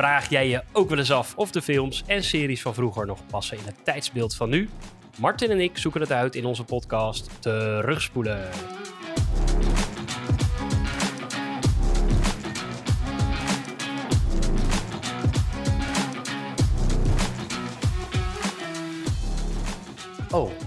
Vraag jij je ook wel eens af of de films en series van vroeger nog passen in het tijdsbeeld van nu? Martin en ik zoeken het uit in onze podcast Terugspoelen.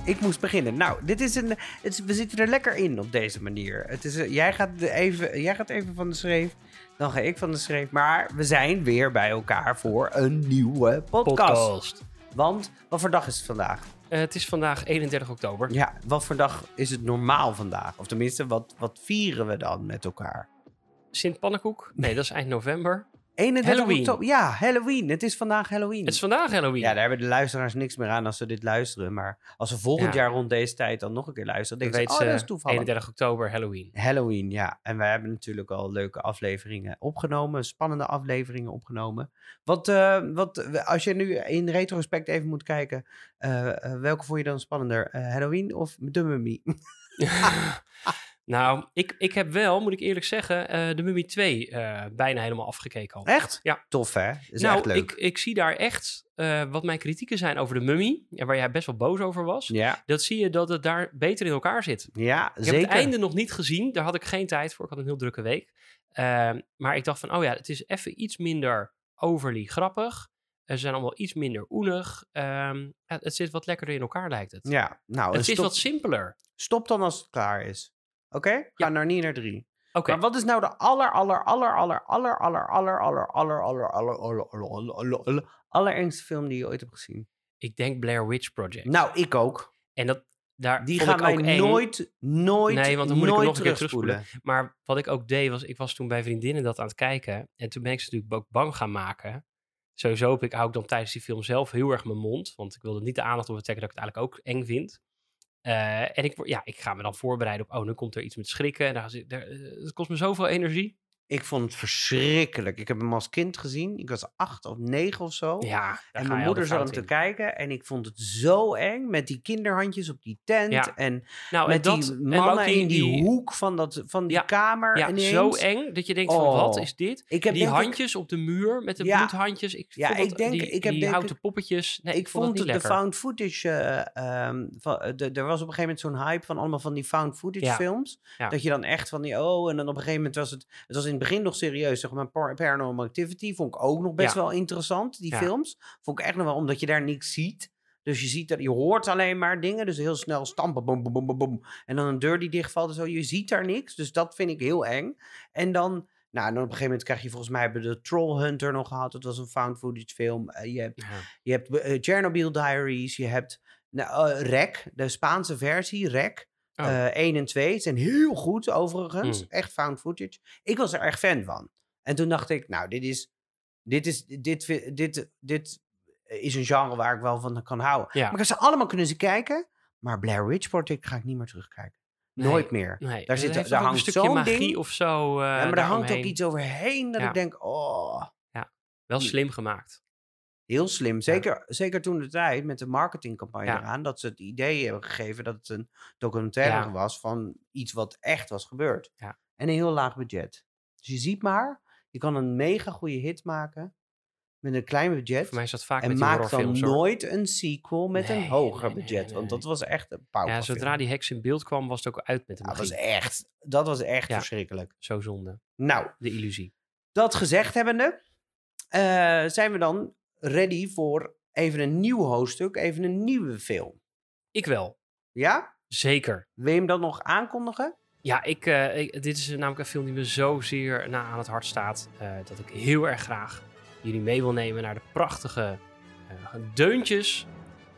Ik moest beginnen. Nou, dit is een, het we zitten er lekker in op deze manier. Het is, een- jij, gaat even, jij gaat even van de schreef, dan ga ik van de schreef. Maar we zijn weer bij elkaar voor een nieuwe podcast. Want, wat voor dag is het vandaag? Eh, het is vandaag 31 oktober. Ja, wat voor dag is het normaal vandaag? Of tenminste, wat, wat vieren we dan met elkaar? Sint Pannenkoek? Nee, dat is eind november. 31 Halloween. oktober. Ja, Halloween. Het is vandaag Halloween. Het is vandaag Halloween. Ja, daar hebben de luisteraars niks meer aan als ze dit luisteren. Maar als ze volgend Ja. jaar rond deze tijd dan nog een keer luisteren, Dan denken weet ze, oh, ze dat is toevallig. 31 oktober Halloween. Halloween, ja. En wij hebben natuurlijk al leuke afleveringen opgenomen, spannende afleveringen opgenomen. Wat, eh, wat als je nu in retrospect even moet kijken, eh, eh, welke vond je dan spannender? Halloween of The Mummy? nou, ik, ik heb wel, moet ik eerlijk zeggen, eh, de Mummy 2 eh, bijna helemaal afgekeken al. Echt? Ja. Tof, hè? Is nou, echt leuk. Ik, ik zie daar echt eh, wat mijn kritieken zijn over de Mummy. En waar jij best wel boos over was. Ja, Dat zie je dat het daar beter in elkaar zit. ja Ik zeker. heb het einde nog niet gezien. Daar had ik geen tijd voor. Ik had een heel drukke week. Ehm, maar ik dacht van, oh ja, het is even iets minder overly grappig. Ze zijn allemaal iets minder oenig. Ehm, het zit wat lekkerder in elkaar, lijkt het. Ja, nou, het is stop, wat simpeler. stop dan als het klaar is. Oké? Ga Ja. naar niet naar drie. Oké, Maar wat is nou de aller, aller, aller, aller, aller, aller, aller, aller, aller, aller, aller, aller, aller, aller, aller, allerengste film die je ooit hebt gezien? ik denk Blair Witch Project. Nou, ik ook. En dat, daar Die gaan ik wij ook eng. nooit, nooit, Nee, want dan moet ik nog een keer terugspoelen. Maar wat ik ook deed, was ik was toen bij vriendinnen dat aan het kijken. En toen ben ik ze natuurlijk ook bang gaan maken. Sowieso heb ik, hou ik dan tijdens die film zelf heel erg mijn mond. Want ik wilde niet de aandacht op trekken dat ik het eigenlijk ook eng vind. Eh, en ik, ja, ik ga me dan voorbereiden op, oh, nu komt er iets met schrikken. En daar, eh, het kost me zoveel energie. Ik vond het verschrikkelijk. Ik heb hem als kind gezien. Ik was acht of negen of zo. Ja, en mijn moeder de zat hem te kijken. En ik vond het zo eng. Met die kinderhandjes op die tent. Ja. En Nou, en met dat, die en ook mannen in die, hoek van, dat, van die Ja, kamer. Ja, ineens. zo eng dat je denkt van, wat Oh. is dit? Ik heb die ik- handjes op de muur met de bloedhandjes. Ik, Ja, vond ik dat- denk- die, ik heb die denk houten poppetjes. Nee, ik vond het de found footage. eh, ehm, van, eh, de- er was op een gegeven moment zo'n hype van allemaal van die found footage films. Dat je dan echt van die. Oh, en dan op een gegeven moment was het. Het was in het begin nog serieus. Zeg maar, Par- Paranormal Activity vond ik ook nog best Ja. wel interessant. Die Ja. films. Vond ik echt nog wel, omdat je daar niks ziet. Dus je ziet dat, je hoort alleen maar dingen. Dus heel snel stampen, bom, bom, bom, bom. En dan een deur die dichtvalt en zo. Je ziet daar niks. Dus dat vind ik heel eng. En dan. Nou, en dan op een gegeven moment krijg je volgens mij hebben de Troll Hunter nog gehad. Dat was een found footage film. Eh, je hebt Ja. je hebt eh, Chernobyl Diaries, je hebt nou, eh, REC, de Spaanse versie, REC. Oh. eh 1 en 2 zijn heel goed overigens. Mm. Echt found footage. Ik was er erg fan van. En toen dacht ik, nou, dit is, dit is, dit, dit, dit is een genre waar ik wel van kan houden. Ja. Maar ik heb ze allemaal kunnen ze kijken. Maar Blair Witch Project ga ik niet meer terugkijken. Nee. Nooit meer. Nee, Daar zit- daar hangt zo'n magie ding. of zo. eh, ja, maar daar hangt ook iets overheen dat Ja. ik denk, oh, Wel slim gemaakt. Heel slim. Zeker, zeker toen de tijd met de marketingcampagne Ja. eraan. Dat ze het idee hebben gegeven dat het een documentaire Ja. was van iets wat echt was gebeurd. Ja. En een heel laag budget. Dus je ziet maar, je kan een mega goede hit maken met een klein budget. Voor mij is dat vaak en met maak dan nooit een sequel met een hoger nee, nee, budget. Want dat was echt een Ja, pauperfilm. zodra die heks in beeld kwam, was het ook uit met de Ja, dat magie. was echt, dat was echt Ja. verschrikkelijk. Zo zonde. Nou, De illusie. dat gezegd hebbende, eh, zijn we dan ready voor even een nieuw hoofdstuk, even een nieuwe film. Ik wel. Ja? Zeker. Wil je hem dan nog aankondigen? Ja, ik, eh, ik- dit is namelijk een film die me zozeer na aan het hart staat. eh, dat ik heel erg graag jullie mee wil nemen naar de prachtige eh, deuntjes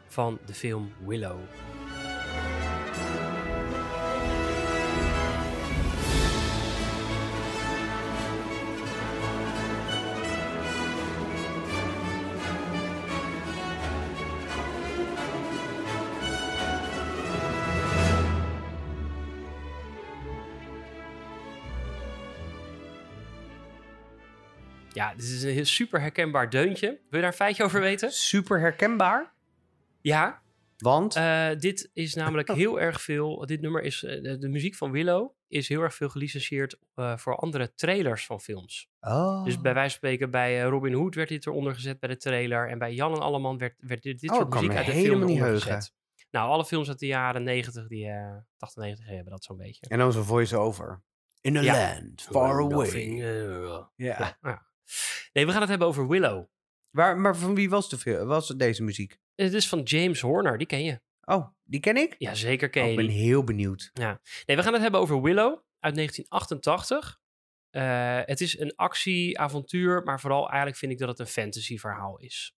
van de film Willow. Dit is een super herkenbaar deuntje. Wil je daar een feitje over weten? Super herkenbaar. Ja, Want Eh, dit is namelijk heel erg veel. Dit nummer is. eh, de, muziek van Willow is heel erg veel gelicenseerd eh, voor andere trailers van films. Oh. Dus bij wijze van spreken, bij Robin Hood werd dit eronder gezet bij de trailer. En bij Jan en Alleman werd, werd dit, dit Oh, soort muziek uit de film niet eronder heugen. gezet. Nou, alle films uit de jaren 90, die eh 80, 90 hebben dat zo'n beetje. En dan zo'n voice-over. In a Ja. land far away. Ja. ja. Nee, we gaan het hebben over Willow. Waar, maar van wie was, de, was deze muziek? Het is van James Horner, die ken je. Oh, die ken ik? Ja, zeker ken Oh, je ik ben die. heel benieuwd. Nee, we gaan het hebben over Willow uit 1988. Eh, het is een actie-avontuur, maar vooral eigenlijk vind ik dat het een fantasy-verhaal is.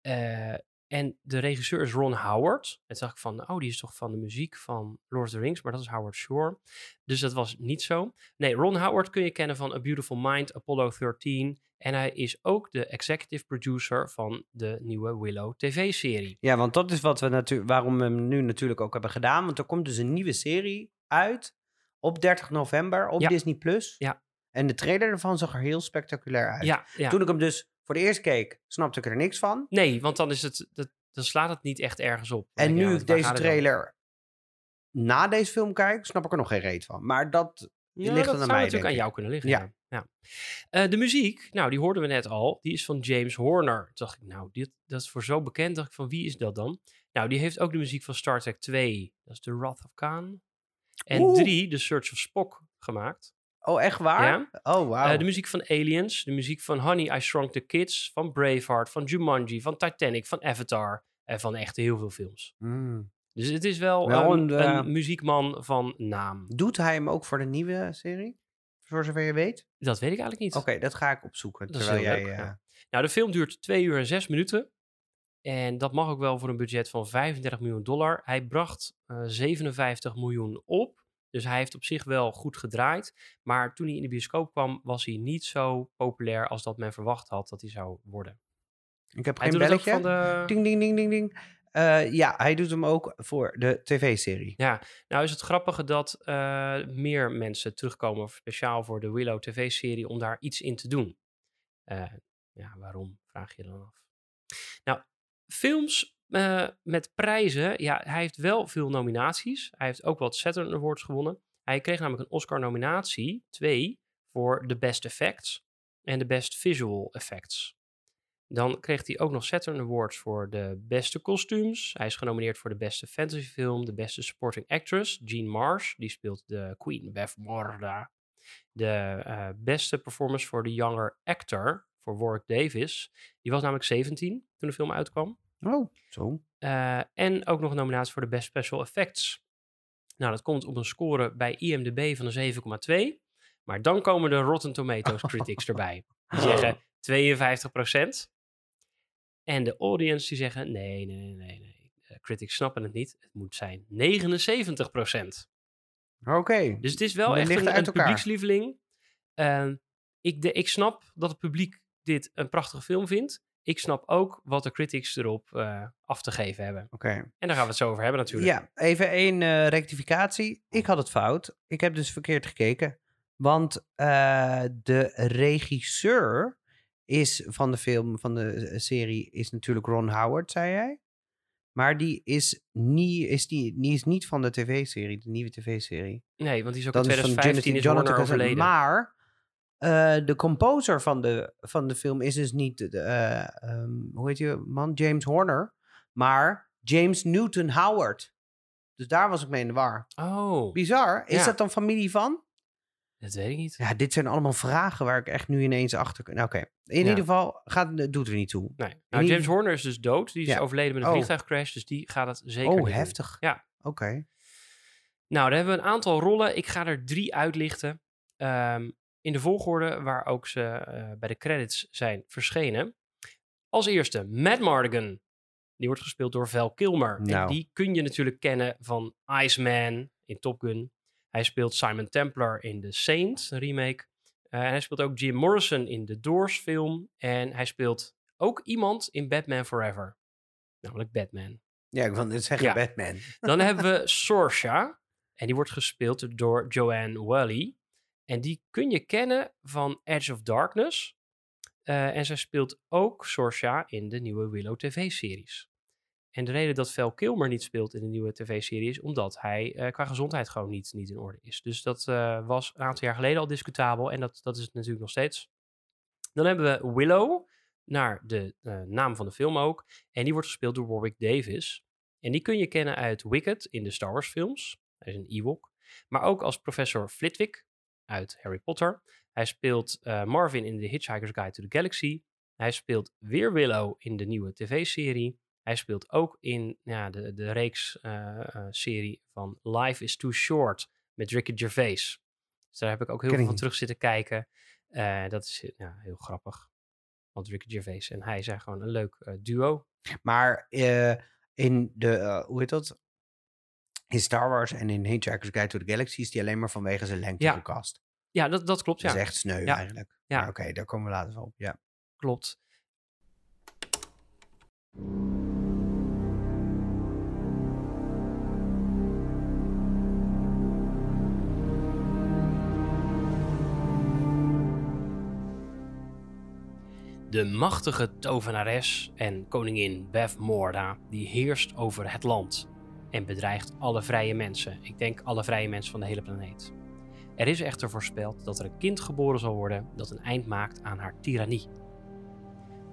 Eh, en de regisseur is Ron Howard. En dacht ik van, oh, die is toch van de muziek van Lord of the Rings, maar dat is Howard Shore. Dus dat was niet zo. Nee, Ron Howard kun je kennen van A Beautiful Mind, Apollo 13. En hij is ook de executive producer van de nieuwe Willow TV-serie. Ja, want dat is wat we natuurlijk, waarom we hem nu natuurlijk ook hebben gedaan. Want er komt dus een nieuwe serie uit op 30 november op Ja. Disney+. Plus. Ja. En de trailer ervan zag er heel spectaculair uit. Ja, ja. Toen ik hem dus voor de eerst keek, snapte ik er niks van. Nee, want dan, is het, dat, dan slaat het niet echt ergens op. En nu ja, ik deze trailer na deze film kijk, snap ik er nog geen reet van. Maar dat Ja, ligt dat aan zou mij, natuurlijk denk aan ik. jou kunnen liggen. Ja. Eh, de muziek, nou, die hoorden we net al. Die is van James Horner. Toen dacht ik, nou, dit, dat is voor zo bekend. dacht ik van, wie is dat dan? Nou, die heeft ook de muziek van Star Trek 2. Dat is The Wrath of Khan. En Oeh. 3, The Search of Spock, gemaakt. Oh, echt waar? Ja. Oh, wauw. Eh, de muziek van Aliens. De muziek van Honey, I Shrunk the Kids. Van Braveheart, van Jumanji, van Titanic, van Avatar. En van echt heel veel films. Mm. Dus het is wel, Wel een, een, eh, een muziekman van naam. Doet hij hem ook voor de nieuwe serie? Voor zover je weet? Dat weet ik eigenlijk niet. Oké, dat ga ik opzoeken. Dat is terwijl heel jij. leuk, eh, ja. Nou, de film duurt 2 uur en 6 minuten. En dat mag ook wel voor een budget van 35 miljoen dollar. Hij bracht eh, 57 miljoen op. Dus hij heeft op zich wel goed gedraaid. Maar toen hij in de bioscoop kwam, was hij niet zo populair als dat men verwacht had dat hij zou worden. Ik heb Hij geen belletje. van de... Ding, ding, ding, ding, ding. Eh, ja, hij doet hem ook voor de tv-serie. Nou is het grappige dat eh, meer mensen terugkomen speciaal voor de Willow TV-serie om daar iets in te doen. Eh, ja, waarom, vraag je dan af. Nou, films eh, met prijzen, ja, hij heeft wel veel nominaties. Hij heeft ook wat Saturn Awards gewonnen. Hij kreeg namelijk een Oscar-nominatie, twee, voor de Best Effects en de Best Visual Effects. Dan kreeg hij ook nog Saturn Awards voor de beste kostuums. Hij is genomineerd voor de beste fantasyfilm, de beste supporting actress, Jean Marsh, die speelt de Queen Bevmorda. De eh, beste performance voor de younger actor, voor Warwick Davis. Die was namelijk 17 toen de film uitkwam. Oh, zo. Eh, en ook nog een nominatie voor de Best Special Effects. Nou, dat komt op een score bij IMDb van een 7,2. Maar dan komen de Rotten Tomatoes critics erbij. Die zeggen 52%. En de audience die zeggen nee, nee, nee, nee. De critics snappen het niet. Het moet zijn 79%. Oké. Dus het is wel echt een, publiekslieveling. Ehm, ik, de, ik snap dat het publiek dit een prachtige film vindt. Ik snap ook wat de critics erop eh, af te geven hebben. Oké. En daar gaan we het zo over hebben natuurlijk. Ja, even één eh, rectificatie. Ik had het fout. Ik heb dus verkeerd gekeken. Want eh, de regisseur is van de film, van de serie, is natuurlijk Ron Howard, zei jij. Maar die is niet, is die, die is niet van de tv-serie, de nieuwe tv-serie. Nee, want die is ook in is van 2015 is Jonathan overleden. Maar eh, de composer van de, van de film is dus niet, de, eh, ehm, hoe heet je man, James Horner, maar James Newton Howard. Dus daar was ik mee in de war. Oh, Bizar. Is Ja. dat dan familie van? dat weet ik niet. Ja, dit zijn allemaal vragen waar ik echt nu ineens achter kan. Nou, Oké, in Ja. ieder geval gaat, doet er niet toe. Nee. Nou, James Horner is dus dood. Die is Ja. overleden met een Oh. vliegtuigcrash. Dus die gaat het zeker oh, niet doen. heftig. Ja. Oké. Nou, daar hebben we een aantal rollen. Ik ga er drie uitlichten. Ehm, in de volgorde waar ook ze eh, bij de credits zijn verschenen. Als eerste Matt Mardigan. Die wordt gespeeld door Val Kilmer. En Nou. die kun je natuurlijk kennen van Iceman in Top Gun. Hij speelt Simon Templar in The Saint een remake. Eh, en hij speelt ook Jim Morrison in de Doors film. En hij speelt ook iemand in Batman Forever. Namelijk Batman. Ja, ik wil net zeggen Ja. Batman. Dan hebben we Sorsha. En die wordt gespeeld door Joanne Wally. En die kun je kennen van Edge of Darkness. Eh, en zij speelt ook Sorsha in de nieuwe Willow TV-series. En de reden dat Val Kilmer niet speelt in de nieuwe tv-serie is omdat hij eh, qua gezondheid gewoon niet, niet in orde is. Dus dat eh, was een aantal jaar geleden al discutabel en dat, dat is het natuurlijk nog steeds. Dan hebben we Willow, naar de naam van de film ook. En die wordt gespeeld door Warwick Davis. En die kun je kennen uit Wicked in de Star Wars films. Hij is een Ewok. Maar ook als professor Flitwick uit Harry Potter. Hij speelt eh, Marvin in The Hitchhiker's Guide to the Galaxy. Hij speelt weer Willow in de nieuwe tv-serie. Hij speelt ook in ja, de, de reeks-serie van Life is Too Short met Ricky Gervais. Dus daar heb ik ook heel Ken veel van terug zitten kijken. Eh, dat is ja, heel grappig. Want Ricky Gervais en hij zijn gewoon een leuk eh, duo. Maar eh, in de, eh, hoe heet dat? In Star Wars en in Hitchhiker's Guide to the Galaxy is die alleen maar vanwege zijn lengte Ja. gecast. Ja, dat, dat klopt. Dat Ja, is echt sneu Ja. eigenlijk. Ja. Maar Oké, daar komen we later op. Ja. klopt. De machtige tovenares en koningin Bev Morda, die heerst over het land en bedreigt alle vrije mensen. Ik denk alle vrije mensen van de hele planeet. Er is echter voorspeld dat er een kind geboren zal worden dat een eind maakt aan haar tirannie.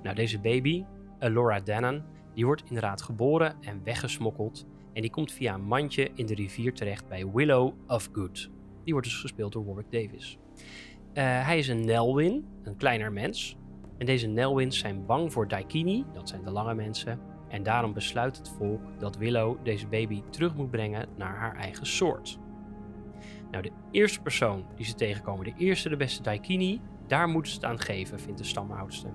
Nou, deze baby, Elora Dannon, die wordt inderdaad geboren en weggesmokkeld en die komt via een mandje in de rivier terecht bij Willow of Good. Die wordt dus gespeeld door Warwick Davis. Eh, hij is een Nelwyn, een kleiner mens. En deze Nelwyns zijn bang voor Daikini, dat zijn de lange mensen. En daarom besluit het volk dat Willow deze baby terug moet brengen naar haar eigen soort. Nou, de eerste persoon die ze tegenkomen, de eerste, de beste Daikini, daar moeten ze het aan geven, vindt de stamoudste.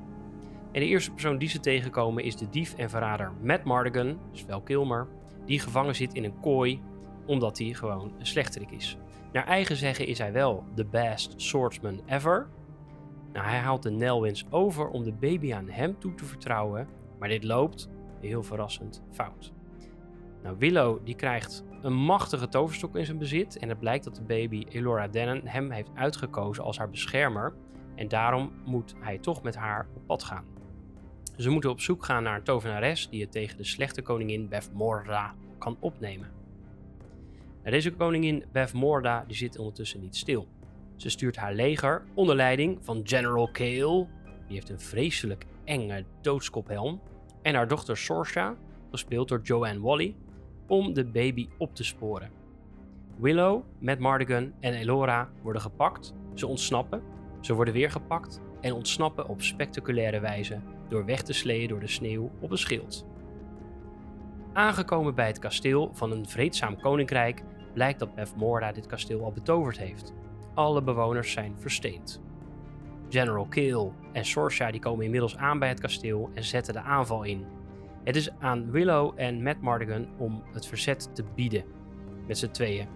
En de eerste persoon die ze tegenkomen is de dief en verrader Matt Mardigan, dus Val Kilmer, die gevangen zit in een kooi omdat hij gewoon een slechterik is. Naar eigen zeggen is hij wel de best swordsman ever. Nou, hij haalt de Nelwins over om de baby aan hem toe te vertrouwen, maar dit loopt, heel verrassend, fout. Nou, Willow die krijgt een machtige toverstok in zijn bezit en het blijkt dat de baby Elora Dannon hem heeft uitgekozen als haar beschermer en daarom moet hij toch met haar op pad gaan. Ze moeten op zoek gaan naar een tovenares die het tegen de slechte koningin Bevmorda kan opnemen. Nou, deze koningin Bevmorda die zit ondertussen niet stil. Ze stuurt haar leger onder leiding van General Kale, die heeft een vreselijk enge doodskophelm, en haar dochter Sorsha, gespeeld door Joanne Wally, om de baby op te sporen. Willow, Matt Mardigan en Elora worden gepakt, ze ontsnappen, ze worden weer gepakt en ontsnappen op spectaculaire wijze door weg te sleeën door de sneeuw op een schild. Aangekomen bij het kasteel van een vreedzaam koninkrijk blijkt dat Bevmorda dit kasteel al betoverd heeft. Alle bewoners zijn versteend. General Kale en Sorsha die komen inmiddels aan bij het kasteel en zetten de aanval in. Het is aan Willow en Matt Mardigan om het verzet te bieden, met z'n tweeën.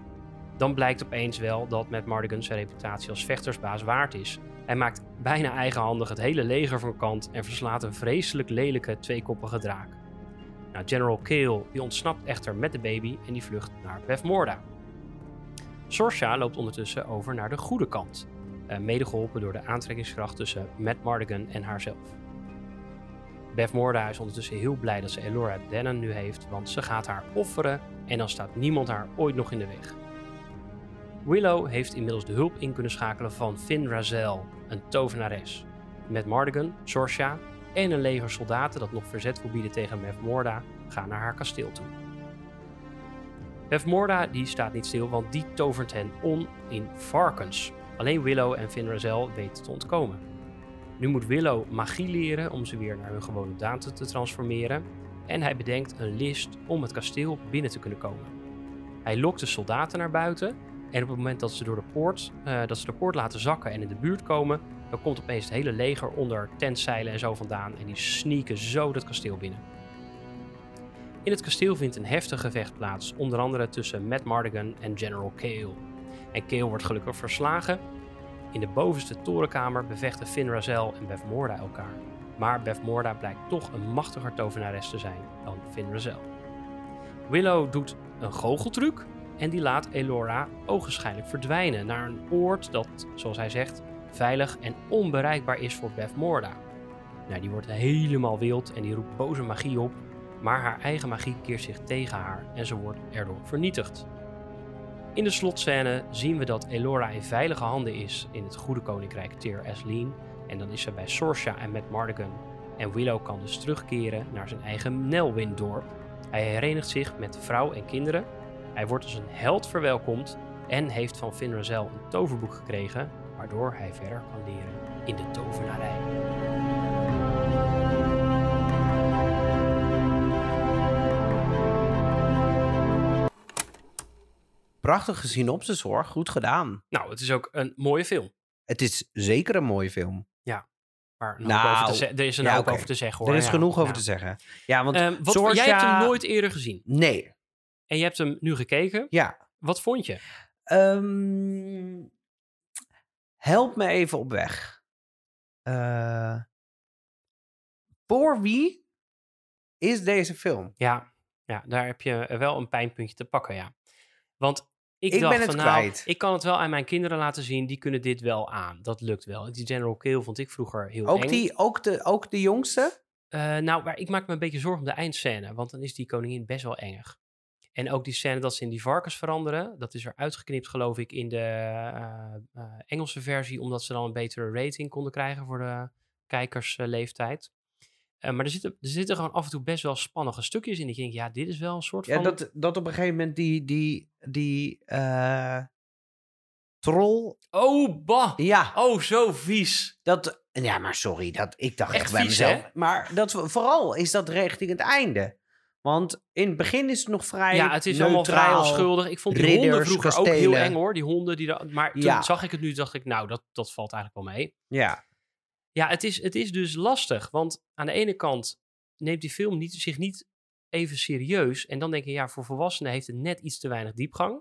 Dan blijkt opeens wel dat Matt Mardigan zijn reputatie als vechtersbaas waard is. Hij maakt bijna eigenhandig het hele leger van kant en verslaat een vreselijk lelijke tweekoppige draak. Nou, General Kale die ontsnapt echter met de baby en die vlucht naar Bevmorda. Sorsha loopt ondertussen over naar de goede kant, mede geholpen door de aantrekkingskracht tussen Matt Mardigan en haarzelf. Bevmorda is ondertussen heel blij dat ze Elora Dannon nu heeft, want ze gaat haar offeren en dan staat niemand haar ooit nog in de weg. Willow heeft inmiddels de hulp in kunnen schakelen van Finn Razel, een tovenares. Met Mardigan, Sorsha en een leger soldaten dat nog verzet wil bieden tegen Bevmorda gaan naar haar kasteel toe. Bevmorda die staat niet stil, want die tovert hen om in varkens. Alleen Willow en Finn Razel weten te ontkomen. Nu moet Willow magie leren om ze weer naar hun gewone daante te transformeren. En hij bedenkt een list om het kasteel binnen te kunnen komen. Hij lokt de soldaten naar buiten. En op het moment dat ze, door de poort, eh, dat ze de poort laten zakken en in de buurt komen, dan komt opeens het hele leger onder tentzeilen en zo vandaan. En die sneaken zo dat kasteel binnen. In het kasteel vindt een heftig gevecht plaats, onder andere tussen Matt Mardigan en General Kale. En Kale wordt gelukkig verslagen. In de bovenste torenkamer bevechten Finn Razel en Bevmorda elkaar. Maar Bevmorda blijkt toch een machtiger tovenares te zijn dan Finn Razel. Willow doet een goocheltruc en die laat Elora ogenschijnlijk verdwijnen naar een oord dat, zoals hij zegt, veilig en onbereikbaar is voor Bevmorda. Nou, die wordt helemaal wild en die roept boze magie op. maar haar eigen magie keert zich tegen haar en ze wordt erdoor vernietigd. In de slotscène zien we dat Elora in veilige handen is in het goede koninkrijk Teer Asleen en dan is ze bij Sorsha en met Mardigan en Willow kan dus terugkeren naar zijn eigen Nelwyn-dorp. Hij herenigt zich met vrouw en kinderen. Hij wordt als een held verwelkomd en heeft van Finn Razel een toverboek gekregen, waardoor hij verder kan leren in de tovenarij. Prachtige synopsis hoor, goed gedaan. Nou, het is ook een mooie film. Het is zeker een mooie film. Maar een Nou, te er is een ja, hoop oké. over te zeggen hoor. er is Ja, genoeg over ja. te zeggen. Ja, want Ehm, wat. Jij hebt hem nooit eerder gezien. Nee, En je hebt hem nu gekeken. ja. Wat vond je? Ehm, help me even op weg. Eh, voor wie is deze film? Ja, ja, daar heb je wel een pijnpuntje te pakken, ja. Want ik, Ik dacht ben het van nou, kwijt. ik kan het wel aan mijn kinderen laten zien. Die kunnen dit wel aan. Dat lukt wel. Die General Kill vond ik vroeger heel Ook, eng. die, ook, de, ook de jongste? Eh, nou, maar ik maak me een beetje zorgen om de eindscène. Want dan is die koningin best wel engig. En ook die scène dat ze in die varkens veranderen. Dat is er uitgeknipt, geloof ik, in de eh, eh, Engelse versie. Omdat ze dan een betere rating konden krijgen voor de kijkersleeftijd. Eh, maar er zitten, er zitten gewoon af en toe best wel spannende stukjes in. Ik denk, ja, dit is wel een soort Ja, van... dat, dat op een gegeven moment die, die, die eh, troll... Oh, bah! Ja, Oh, zo vies. dat... Ja, maar sorry, dat, ik dacht Echt echt, bij vies, mezelf. hè? Maar dat, vooral is dat richting het einde. Want in het begin is het nog vrij Ja, het is allemaal vrij neutraal. onschuldig. Ik vond die honden ridders, vroeger ook heel eng, hoor. Die honden, die maar toen Ja. zag ik het nu, dacht ik, nou, dat, dat valt eigenlijk wel mee. Ja, Ja, het is, het is dus lastig. Want aan de ene kant neemt die film niet, zich niet even serieus. En dan denk je, ja, voor volwassenen heeft het net iets te weinig diepgang.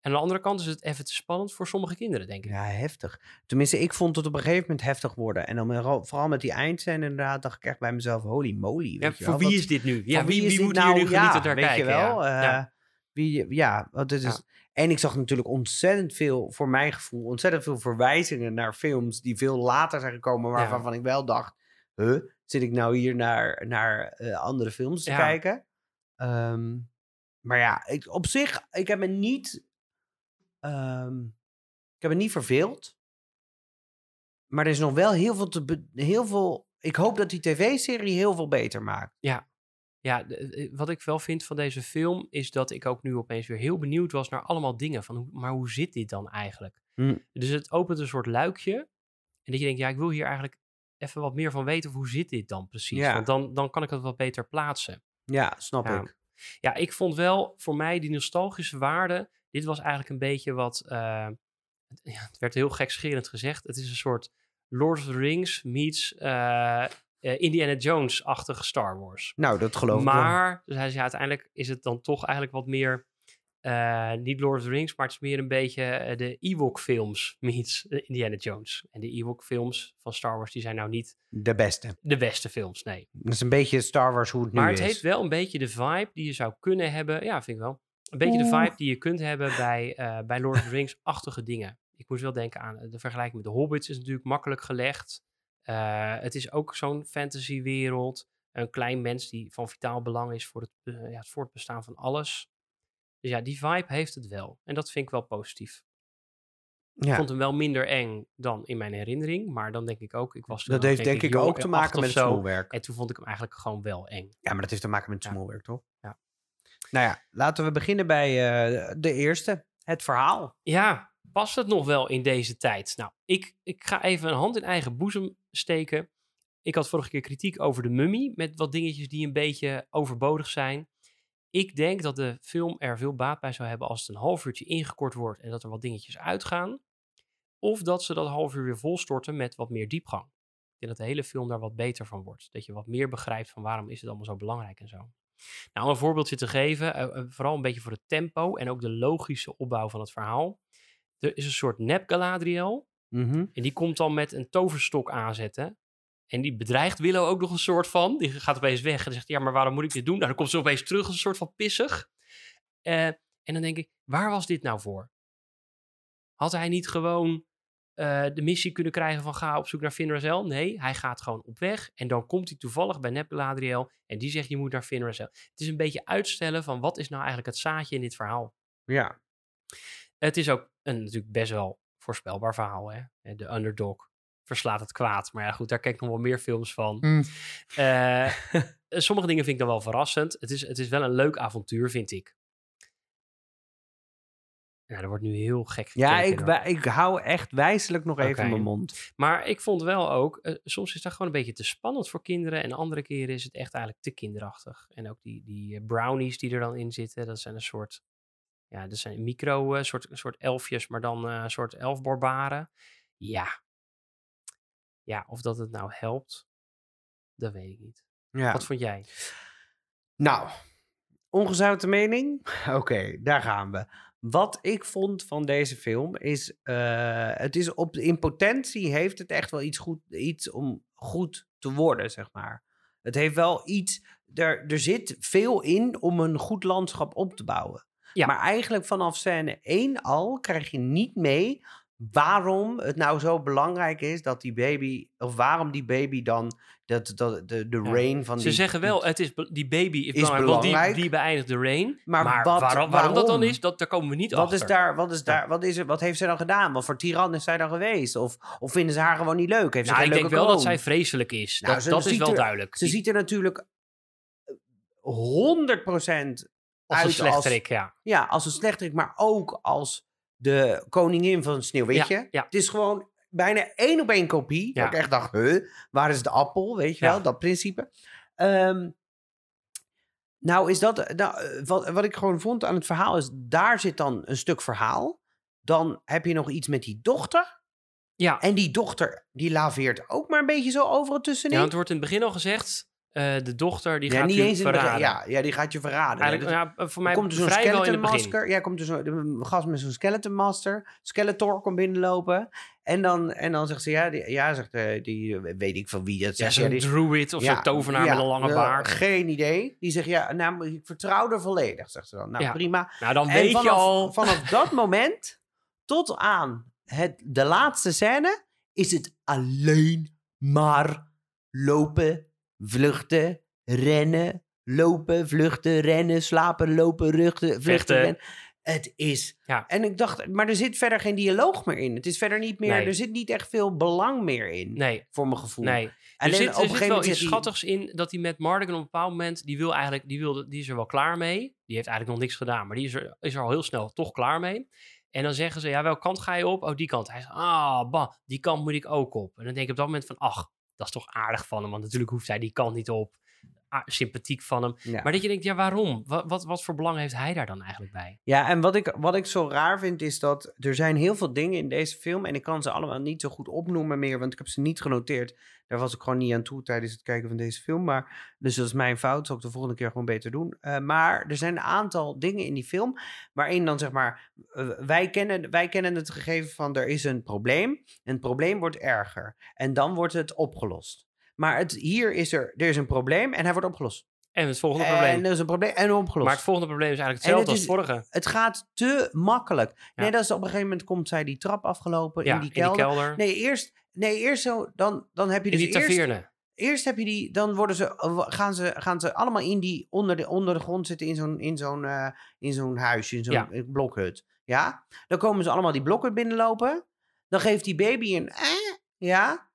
En aan de andere kant is het even te spannend voor sommige kinderen, denk ik. ja, heftig. Tenminste, ik vond het op een gegeven moment heftig worden. En dan vooral met die eindscène inderdaad dacht ik echt bij mezelf, holy moly. Ja, Weet je voor wel, wie wat- is dit nu? Ja, wie, wie moet nou? hier nu Ja, genieten naar weet kijken? je wel? ja. Ja. Wie, ja, want het is... En ik zag natuurlijk ontzettend veel, voor mijn gevoel, ontzettend veel verwijzingen naar films die veel later zijn gekomen, Ja. waarvan ik wel dacht, huh, zit ik nou hier naar, naar eh, andere films te Ja. kijken? Ehm, maar ja, ik, op zich, ik heb me niet, ehm, ik heb me niet verveeld. Maar er is nog wel heel veel te, heel veel, ik hoop dat die tv-serie heel veel beter maakt. Ja, de- eh, wat ik wel vind van deze film is dat ik ook nu opeens weer heel benieuwd was naar allemaal dingen. Van, hoe- maar hoe zit dit dan eigenlijk? Hm. Dus het opent een soort luikje. En dat je denkt, ja, ik wil hier eigenlijk even wat meer van weten. Of hoe zit dit dan precies? Ja. Want dan, dan kan ik het wat beter plaatsen. Ja, snap Ja. ik. Ja, ik vond wel voor mij die nostalgische waarde. Dit was eigenlijk een beetje wat. eh, het, ja, het werd heel gekscherend gezegd. Het is een soort Lord of the Rings meets eh, eh, Indiana Jones-achtige Star Wars. Nou, dat geloof ik. Maar, dus hij zei uiteindelijk is het dan toch eigenlijk wat meer. eh, niet Lord of the Rings, maar het is meer een beetje eh, de Ewok-films meets Indiana Jones. En de Ewok-films van Star Wars, die zijn nou niet De beste. de beste films, nee. Dat is een beetje Star Wars hoe het nu Maar het is. heeft wel een beetje de vibe die je zou kunnen hebben. Ja, vind ik wel. Een beetje de vibe die je kunt hebben bij, bij Lord of the Rings-achtige dingen. Ik moest wel denken aan de vergelijking met de Hobbits is natuurlijk makkelijk gelegd. Eh, het is ook zo'n fantasywereld. Een klein mens die van vitaal belang is voor het, eh, ja, het voortbestaan van alles. Dus ja, die vibe heeft het wel. En dat vind ik wel positief. Ik ja. vond hem wel minder eng dan in mijn herinnering. Maar dan denk ik ook, ik was Dat heeft denk ik ook te maken met het smoelwerk. En toen vond ik hem eigenlijk gewoon wel eng. Ja, maar dat heeft te maken met het Ja. smoelwerk, toch? Ja. Nou ja, laten we beginnen bij eh, de eerste. Het verhaal. Ja, past het nog wel in deze tijd? Nou, ik, ik ga even een hand in eigen boezem steken. Ik had vorige keer kritiek over de mummy, met wat dingetjes die een beetje overbodig zijn. Ik denk dat de film er veel baat bij zou hebben als het een half uurtje ingekort wordt en dat er wat dingetjes uitgaan. Of dat ze dat half uur weer volstorten met wat meer diepgang. Ik denk dat de hele film daar wat beter van wordt. Dat je wat meer begrijpt van waarom is het allemaal zo belangrijk en zo. Nou, om een voorbeeldje te geven, eh, eh, vooral een beetje voor het tempo en ook de logische opbouw van het verhaal. Er is een soort nep Galadriel. Mhm. En die komt dan met een toverstok aanzetten. En die bedreigt Willow ook nog een soort van. Die gaat opeens weg en zegt, ja, maar waarom moet ik dit doen? Nou, dan komt ze opeens terug als een soort van pissig. Eh, en dan denk ik, waar was dit nou voor? Had hij niet gewoon eh, de missie kunnen krijgen van ga op zoek naar Finn Razel. Nee, hij gaat gewoon op weg. En dan komt hij toevallig bij Nep Galadriel. En die zegt je moet naar Finn Razel. Het is een beetje uitstellen van wat is nou eigenlijk het zaadje in dit verhaal. Ja. Het is ook een natuurlijk best wel voorspelbaar verhaal. Hè? De underdog verslaat het kwaad. Maar ja, goed, daar kijk ik nog wel meer films van. Hm. Eh, sommige dingen vind ik dan wel verrassend. Het is, het is wel een leuk avontuur, vind ik. Ja, er wordt nu heel gek Ja, ik, ik hou echt wijselijk nog even Oké. mijn mond. Maar ik vond wel ook, eh, soms is dat gewoon een beetje te spannend voor kinderen. En andere keren is het echt eigenlijk te kinderachtig. En ook die, die eh, brownies die er dan in zitten, dat zijn een soort, ja, dat zijn micro, eh, soort, soort elfjes, maar dan eh, soort elfbarbaren. Ja. Ja, of dat het nou helpt, dat weet ik niet. Ja. Wat vond jij? Nou, ongezouten mening? Oké, daar gaan we. Wat ik vond van deze film is, eh, het is op, in potentie heeft het echt wel iets, goed, iets om goed te worden, zeg maar. Het heeft wel iets, er, er zit veel in om een goed landschap op te bouwen. Ja. Maar eigenlijk vanaf scène 1 al krijg je niet mee waarom het nou zo belangrijk is dat die baby, of waarom die baby dan dat, dat, de, de rain van Ze die... Ze zeggen wel, het is, die baby is, belangrijk, die, die beëindigt de rain. Maar, waarom, waarom, dat dan is, dat, daar komen we niet wat. Is daar, wat, is daar, wat, is er, wat heeft zij dan gedaan? Wat voor tiran is zij dan geweest? Of, of vinden ze haar gewoon niet leuk? Heeft nou, ik denk wel dat zij vreselijk is. Nou, dat, dat is wel duidelijk. Ze ziet er natuurlijk eh, 100% als een slechterik, ja. Ja, als een slechterik, maar ook als de koningin van Sneeuwwitje. Ja, ja. Het is gewoon bijna één op één kopie. Ja. Ik echt dacht, huh, waar is de appel? Weet je wel, dat principe. Ehm, nou, is dat, nou, eh, wat, wat ik gewoon vond aan het verhaal is, daar zit dan een stuk verhaal. Dan heb je nog iets met die dochter. Ja. En die dochter, die laveert ook maar een beetje zo overal tussenin. Ja, het wordt in het begin al gezegd, eh, de dochter die Ja, gaat niet u eens in het begin. verraden. Ja, ja, die gaat je verraden. Eigenlijk, Dus- ja, voor Er mij komt er zo'n vrijwel in skeleton masker. Ja, komt er zo'n een gast met zo'n skeleton master. Skeletor komt binnenlopen. En dan, en dan zegt ze, ja, die, ja zegt, eh, die, eh, weet ik van wie dat Ja, zegt. zo'n die- druid of zo'n tovenaar ja, met een lange eh, baard. Geen idee. Die zegt, ja, nou, ik vertrouw er volledig, zegt ze dan. Nou, Ja. prima. Nou, dan En weet je vanaf, al... vanaf dat moment tot aan het, de laatste scène is het alleen maar lopen, vluchten, rennen, lopen, vluchten, rennen, slapen, lopen, ruchten, vluchten, rennen. Het is. Ja. En ik dacht, maar er zit verder geen dialoog meer in. Het is verder niet meer, Nee. er zit niet echt veel belang meer in, Nee, voor mijn gevoel. nee. Er zit, op er een zit gegeven wel moment iets schattigs in dat hij met Mardigan op een bepaald moment, die wil eigenlijk, die, wilde, die is er wel klaar mee. Die heeft eigenlijk nog niks gedaan, maar die is er, is er al heel snel toch klaar mee. En dan zeggen ze, ja, welke kant ga je op? Oh, die kant. Hij zegt, ah, bah, die kant moet ik ook op. En dan denk ik op dat moment van, ach, dat is toch aardig van hem, want natuurlijk hoeft hij die kant niet op. Sympathiek van hem. Ja. Maar dat je denkt, ja, waarom? Wat, wat, wat voor belang heeft hij daar dan eigenlijk bij? Ja, en wat ik, wat ik zo raar vind is dat er zijn heel veel dingen in deze film en ik kan ze allemaal niet zo goed opnoemen meer, want ik heb ze niet genoteerd. Daar was ik gewoon niet aan toe tijdens het kijken van deze film. Maar, dus dat is mijn fout, zal ik de volgende keer gewoon beter doen. Eh, maar er zijn een aantal dingen in die film waarin dan zeg maar, eh, wij, kennen, wij kennen het gegeven van er is een probleem en het probleem wordt erger. En dan wordt het opgelost. Maar het, hier is er, er is een probleem en hij wordt opgelost. En het volgende En probleem. er is een probleem en opgelost. Maar het volgende probleem is eigenlijk En hetzelfde het als het vorige. Het gaat te makkelijk. Nee, dat is op een gegeven moment komt zij die trap afgelopen Ja, in die kelder. Nee, eerst, nee, eerst zo, dan, dan heb je in dus die taverne. eerst heb je die, dan worden ze, eh, gaan ze, gaan ze allemaal in die, onder de, onder de grond zitten in zo'n, in zo'n, eh, in zo'n huisje, in zo'n Ja. eh, blokhut. Ja, dan komen ze allemaal die blokhut binnenlopen. Dan geeft die baby een, eh, ja.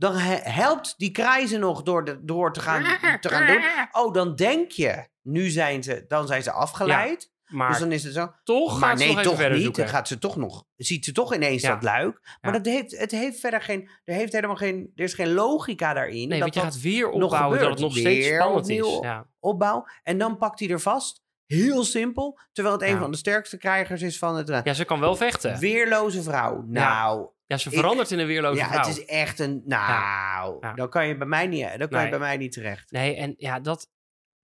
Dan he- helpt die kraai ze nog door, de, door te, gaan, te gaan doen. Oh, dan denk je, nu zijn ze, dan zijn ze afgeleid. Maar dus dan is het zo. toch Maar gaat ze nee, nog even toch niet. zoeken. Dan gaat ze toch nog, ziet ze toch ineens Ja. dat luik. Maar Ja. dat heeft, het heeft verder geen, er heeft helemaal geen, er is geen logica daarin. Nee, dat want je dat gaat weer nog opbouwen dat het nog steeds Weer spannend is. opbouw. En dan pakt hij er vast. Heel simpel. Terwijl het een van de sterkste krijgers is van het... ja, ze kan wel vechten. Weerloze vrouw. Nou, Ja, ze Ik- verandert in een weerloze ja, vrouw. het is echt een... Nou, Ja. dan kan je bij mij niet, dan kan Nee. je bij mij niet terecht. Nee, en ja, dat,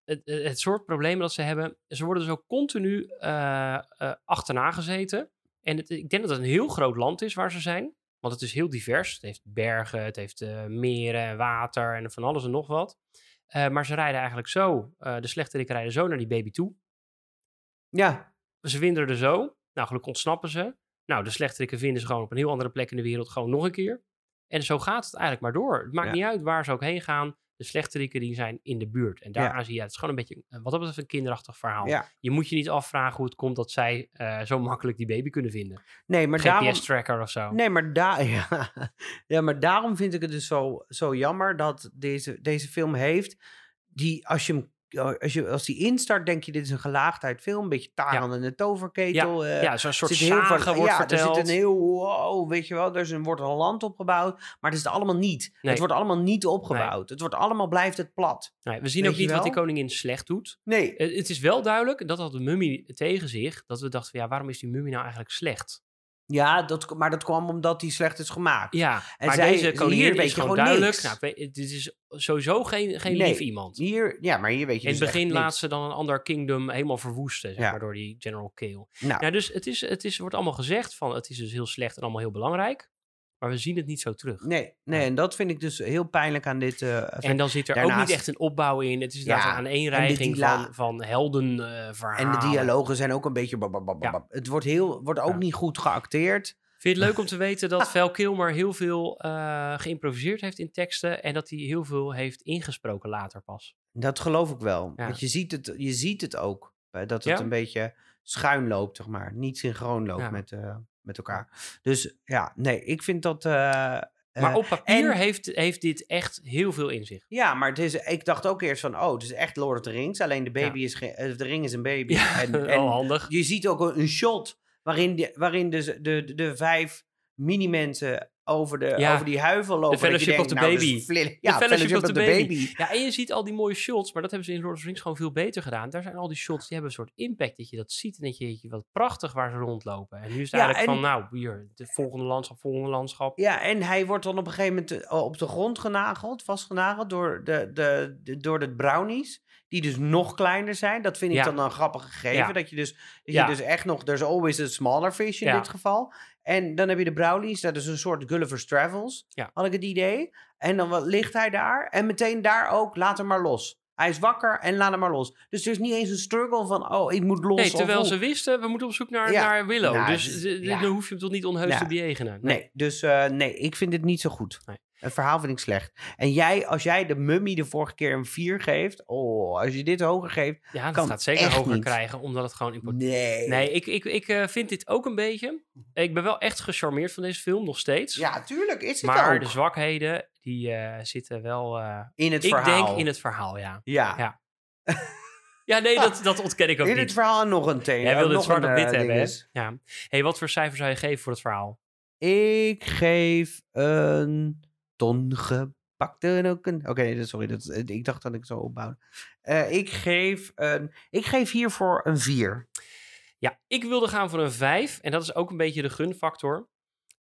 het, het soort problemen dat ze hebben, ze worden dus ook continu eh, eh, achterna gezeten. En het, ik denk dat het een heel groot land is waar ze zijn. Want het is heel divers. Het heeft bergen, het heeft eh, meren, water en van alles en nog wat. Maar ze rijden eigenlijk zo, de slechterikken rijden zo naar die baby toe. Ja, Ze winderen er zo. Nou, gelukkig ontsnappen ze. Nou, de slechterikken vinden ze gewoon op een heel andere plek in de wereld gewoon nog een keer. En zo gaat het eigenlijk maar door. Het maakt Ja. niet uit waar ze ook heen gaan. De slechterikken die zijn in de buurt. En daaraan zie je, het is gewoon een beetje, wat dat betreft, een kinderachtig verhaal. Ja. Je moet je niet afvragen hoe het komt dat zij eh, zo makkelijk die baby kunnen vinden. Nee, maar daarom... GPS-tracker of zo. Nee, maar, da ja. ja, maar daarom vind ik het dus zo, zo jammer dat deze, deze film heeft. Die, als, je hem, als, je, als die instart, denk je: dit is een gelaagdheid film. Een beetje Taran en de toverketel. eh, ja, zo'n soort heel zagen wordt ja, verteld. er zit een heel, wow, weet je wel, er is een, wordt een land opgebouwd, maar het is het allemaal niet. Nee. Het wordt allemaal niet opgebouwd. Het wordt allemaal, blijft het plat. Nee, we zien Weet ook niet wat die koningin slecht doet. Nee. Eh, Het is wel duidelijk, en dat had de mummie tegen zich, dat we dachten van ja, waarom is die mummie nou eigenlijk slecht? Ja, dat, maar dat kwam omdat die slecht is gemaakt. Ja, En maar zij- deze hier koningin weet is je gewoon duidelijk. niks. Nou, dit is sowieso geen, geen Nee, lief iemand. Hier, ja, maar hier weet je In het dus begin niks. laat ze dan een ander kingdom helemaal verwoesten, zeg Ja. maar, door die General Kale. Nou, Ja, dus het, is, het is, wordt allemaal gezegd van het is dus heel slecht en allemaal heel belangrijk. Maar we zien het niet zo terug. nee, nee, Ja. en dat vind ik dus heel pijnlijk aan dit. eh, En dan zit er ook niet echt een opbouw in. Het is Ja, een aaneenreiging dila- van, van heldenverhalen. En de dialogen zijn ook een beetje. Ja. Het wordt, heel, wordt ook niet goed geacteerd. Vind je het leuk om te weten dat Val Kilmer heel veel eh, geïmproviseerd heeft in teksten en dat hij heel veel heeft ingesproken later pas? Dat geloof ik wel. Want je ziet het, je ziet het ook. Dat het een beetje schuin loopt, zeg maar. Niet synchroon loopt met, eh, met elkaar. Dus ja, nee, ik vind dat. eh, Maar eh, op papier en- heeft, heeft dit echt heel veel in zich. Ja, maar het is, ik dacht ook eerst van, oh, het is echt Lord of the Rings. Alleen de baby is geen, eh, de ring is een baby. Ja, en, en handig. je ziet ook een, een shot waarin de, waarin de, de, de, de vijf mini-mensen over, de, Ja, over die huivel lopen. dat je Fellowship of the nou, is Baby. flin- De Ja, Fellowship of the baby. Ja, en je ziet al die mooie shots, maar dat hebben ze in Lord of the Rings gewoon veel beter gedaan. Daar zijn al die shots, die hebben een soort impact dat je dat ziet en dat je, je wat prachtig waar ze rondlopen. En nu is het Ja, eigenlijk en- van, nou, hier, de volgende landschap, volgende landschap. Ja, en hij wordt dan op een gegeven moment eh, op de grond genageld, vastgenageld door de, de, de, door de brownies. Die dus nog kleiner zijn. Dat vind ik Ja. dan een grappig gegeven. Ja. Dat je dus, dat Ja. je dus echt nog... There's always a smaller fish in Ja. dit geval. En dan heb je de brownies. Dat is een soort Gulliver's Travels. Ja. Had ik het idee. En dan wat- ligt hij daar. En meteen daar ook, laat hem maar los. Hij is wakker en laat hem maar los. Dus er is niet eens een struggle van... Oh, ik moet los. Nee, terwijl ze wisten, we moeten op zoek naar, Ja. naar Willow. Nou, dus dus- ja. dan hoef je hem toch niet onheus Ja. te bejegenen. Nee, dus eh, nee, ik vind dit niet zo goed. Nee. Het verhaal vind ik slecht. En jij, als jij de mummy de vorige keer een 4 geeft, oh, als je dit hoger geeft, Ja, dat Kan gaat zeker hoger niet. krijgen, omdat het gewoon import... nee. Nee, ik, ik, ik eh, vind dit ook een beetje... Ik ben wel echt gecharmeerd van deze film, nog steeds. Ja, tuurlijk is het maar ook. de zwakheden, die eh, zitten wel... eh, in het ik verhaal. denk in het verhaal, ja. Ja. Ja, Ja, nee, dat, dat ontken ik ook in niet. het verhaal nog een thema. Jij wilde het nog zwart op wit hebben, hè? Ja. hey, wat voor cijfer zou je geven voor het verhaal? Ik geef een ton gepakte ook een... Oké, sorry, dat, eh, ik dacht dat ik zo opbouwde. Eh, ik, geef een, ik geef hiervoor een 4. Ja, ik wilde gaan voor een 5. En dat is ook een beetje de gunfactor.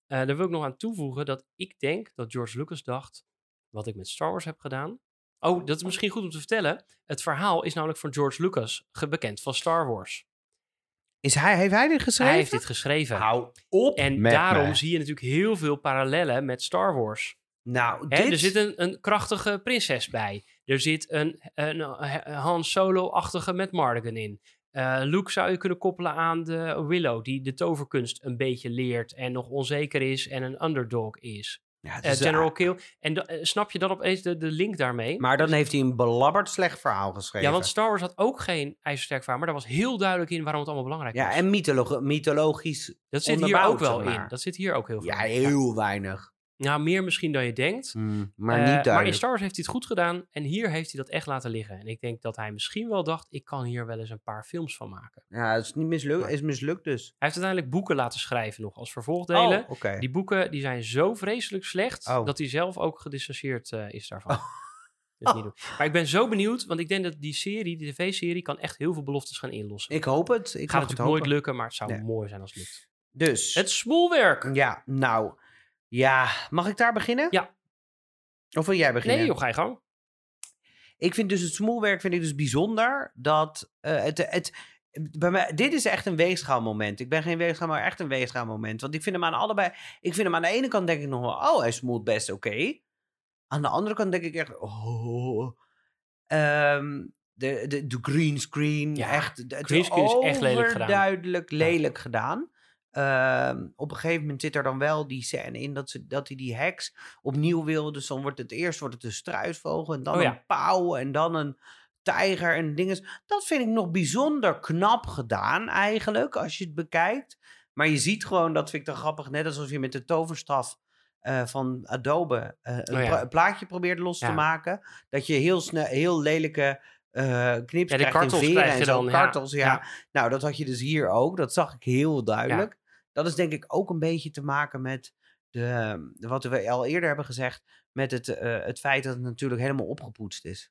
Eh daar wil ik nog aan toevoegen dat ik denk dat George Lucas dacht... wat ik met Star Wars heb gedaan... Oh, dat is misschien goed om te vertellen. Het verhaal is namelijk van George Lucas, bekend van Star Wars. Is hij, heeft hij dit geschreven? Hij heeft dit geschreven. Hou op en daarom me. zie je natuurlijk heel veel parallellen met Star Wars. Nou, Hè. Er zit een, een krachtige prinses bij. Er zit een, een, een Han Solo-achtige met Mardigan in. Eh, Luke zou je kunnen koppelen aan de Willow, die de toverkunst een beetje leert en nog onzeker is en een underdog is. Ja, Eh, is, General Kill. En eh, snap je dan opeens de, de link daarmee? Maar dan heeft hij een belabberd slecht verhaal geschreven. ja, want Star Wars had ook geen ijzersterk verhaal, maar daar was heel duidelijk in waarom het allemaal belangrijk Ja, was. en mytholo- mythologisch. dat zit hier ook wel maar. in. Dat zit hier ook heel veel Ja, heel weinig. Ja, meer misschien dan je denkt. maar Eh, niet maar in duidelijk. Star Wars heeft hij het goed gedaan en hier heeft hij dat echt laten liggen. En ik denk dat hij misschien wel dacht, ik kan hier wel eens een paar films van maken. Ja, het is niet mislukt. Is mislukt dus. Hij heeft uiteindelijk boeken laten schrijven nog als vervolgdelen. Oh. Die boeken die zijn zo vreselijk slecht Oh. dat hij zelf ook gedistanceerd eh, is daarvan. Dus niet doen. Maar ik ben zo benieuwd, want ik denk dat die serie, die tv-serie, kan echt heel veel beloftes gaan inlossen. Ik hoop het. Ik Gaat het natuurlijk nooit lukken, maar het zou Nee. mooi zijn als het lukt. Dus. Het smoelwerk. Ja, nou. Ja, mag ik daar beginnen? Ja. Of wil jij beginnen? Nee, joh, ga je gang. Ik vind dus het smoelwerk vind ik dus bijzonder dat eh, het, het bij mij, dit is echt een weegschaalmoment. Ik ben geen weegschaal, maar echt een weegschaalmoment. Want ik vind hem aan allebei. Ik vind hem aan de ene kant denk ik nog wel, oh, hij smoelt best oké. Aan de andere kant denk ik echt, oh. ehm, de, de, de green screen, Ja, echt. de- Het green screen is echt lelijk gedaan. overduidelijk lelijk gedaan. Ehm, op een gegeven moment zit er dan wel die scène in dat, ze, dat hij die heks opnieuw wil. Dus dan wordt het eerst wordt het een struisvogel en dan Oh ja. een pauw en dan een tijger en dingen. Dat vind ik nog bijzonder knap gedaan eigenlijk, als je het bekijkt. Maar je ziet gewoon, dat vind ik dan grappig, net alsof je met de toverstaf eh, van Adobe eh, een, Oh ja. een plaatje probeert los te maken. Dat je heel snel, heel lelijke eh knips Ja, krijgt in kartels veren krijg en zo. dan. Kartels, ja. Ja. Nou, dat had je dus hier ook. Dat zag ik heel duidelijk. Dat is denk ik ook een beetje te maken met de, wat we al eerder hebben gezegd, met het, eh, het feit dat het natuurlijk helemaal opgepoetst is.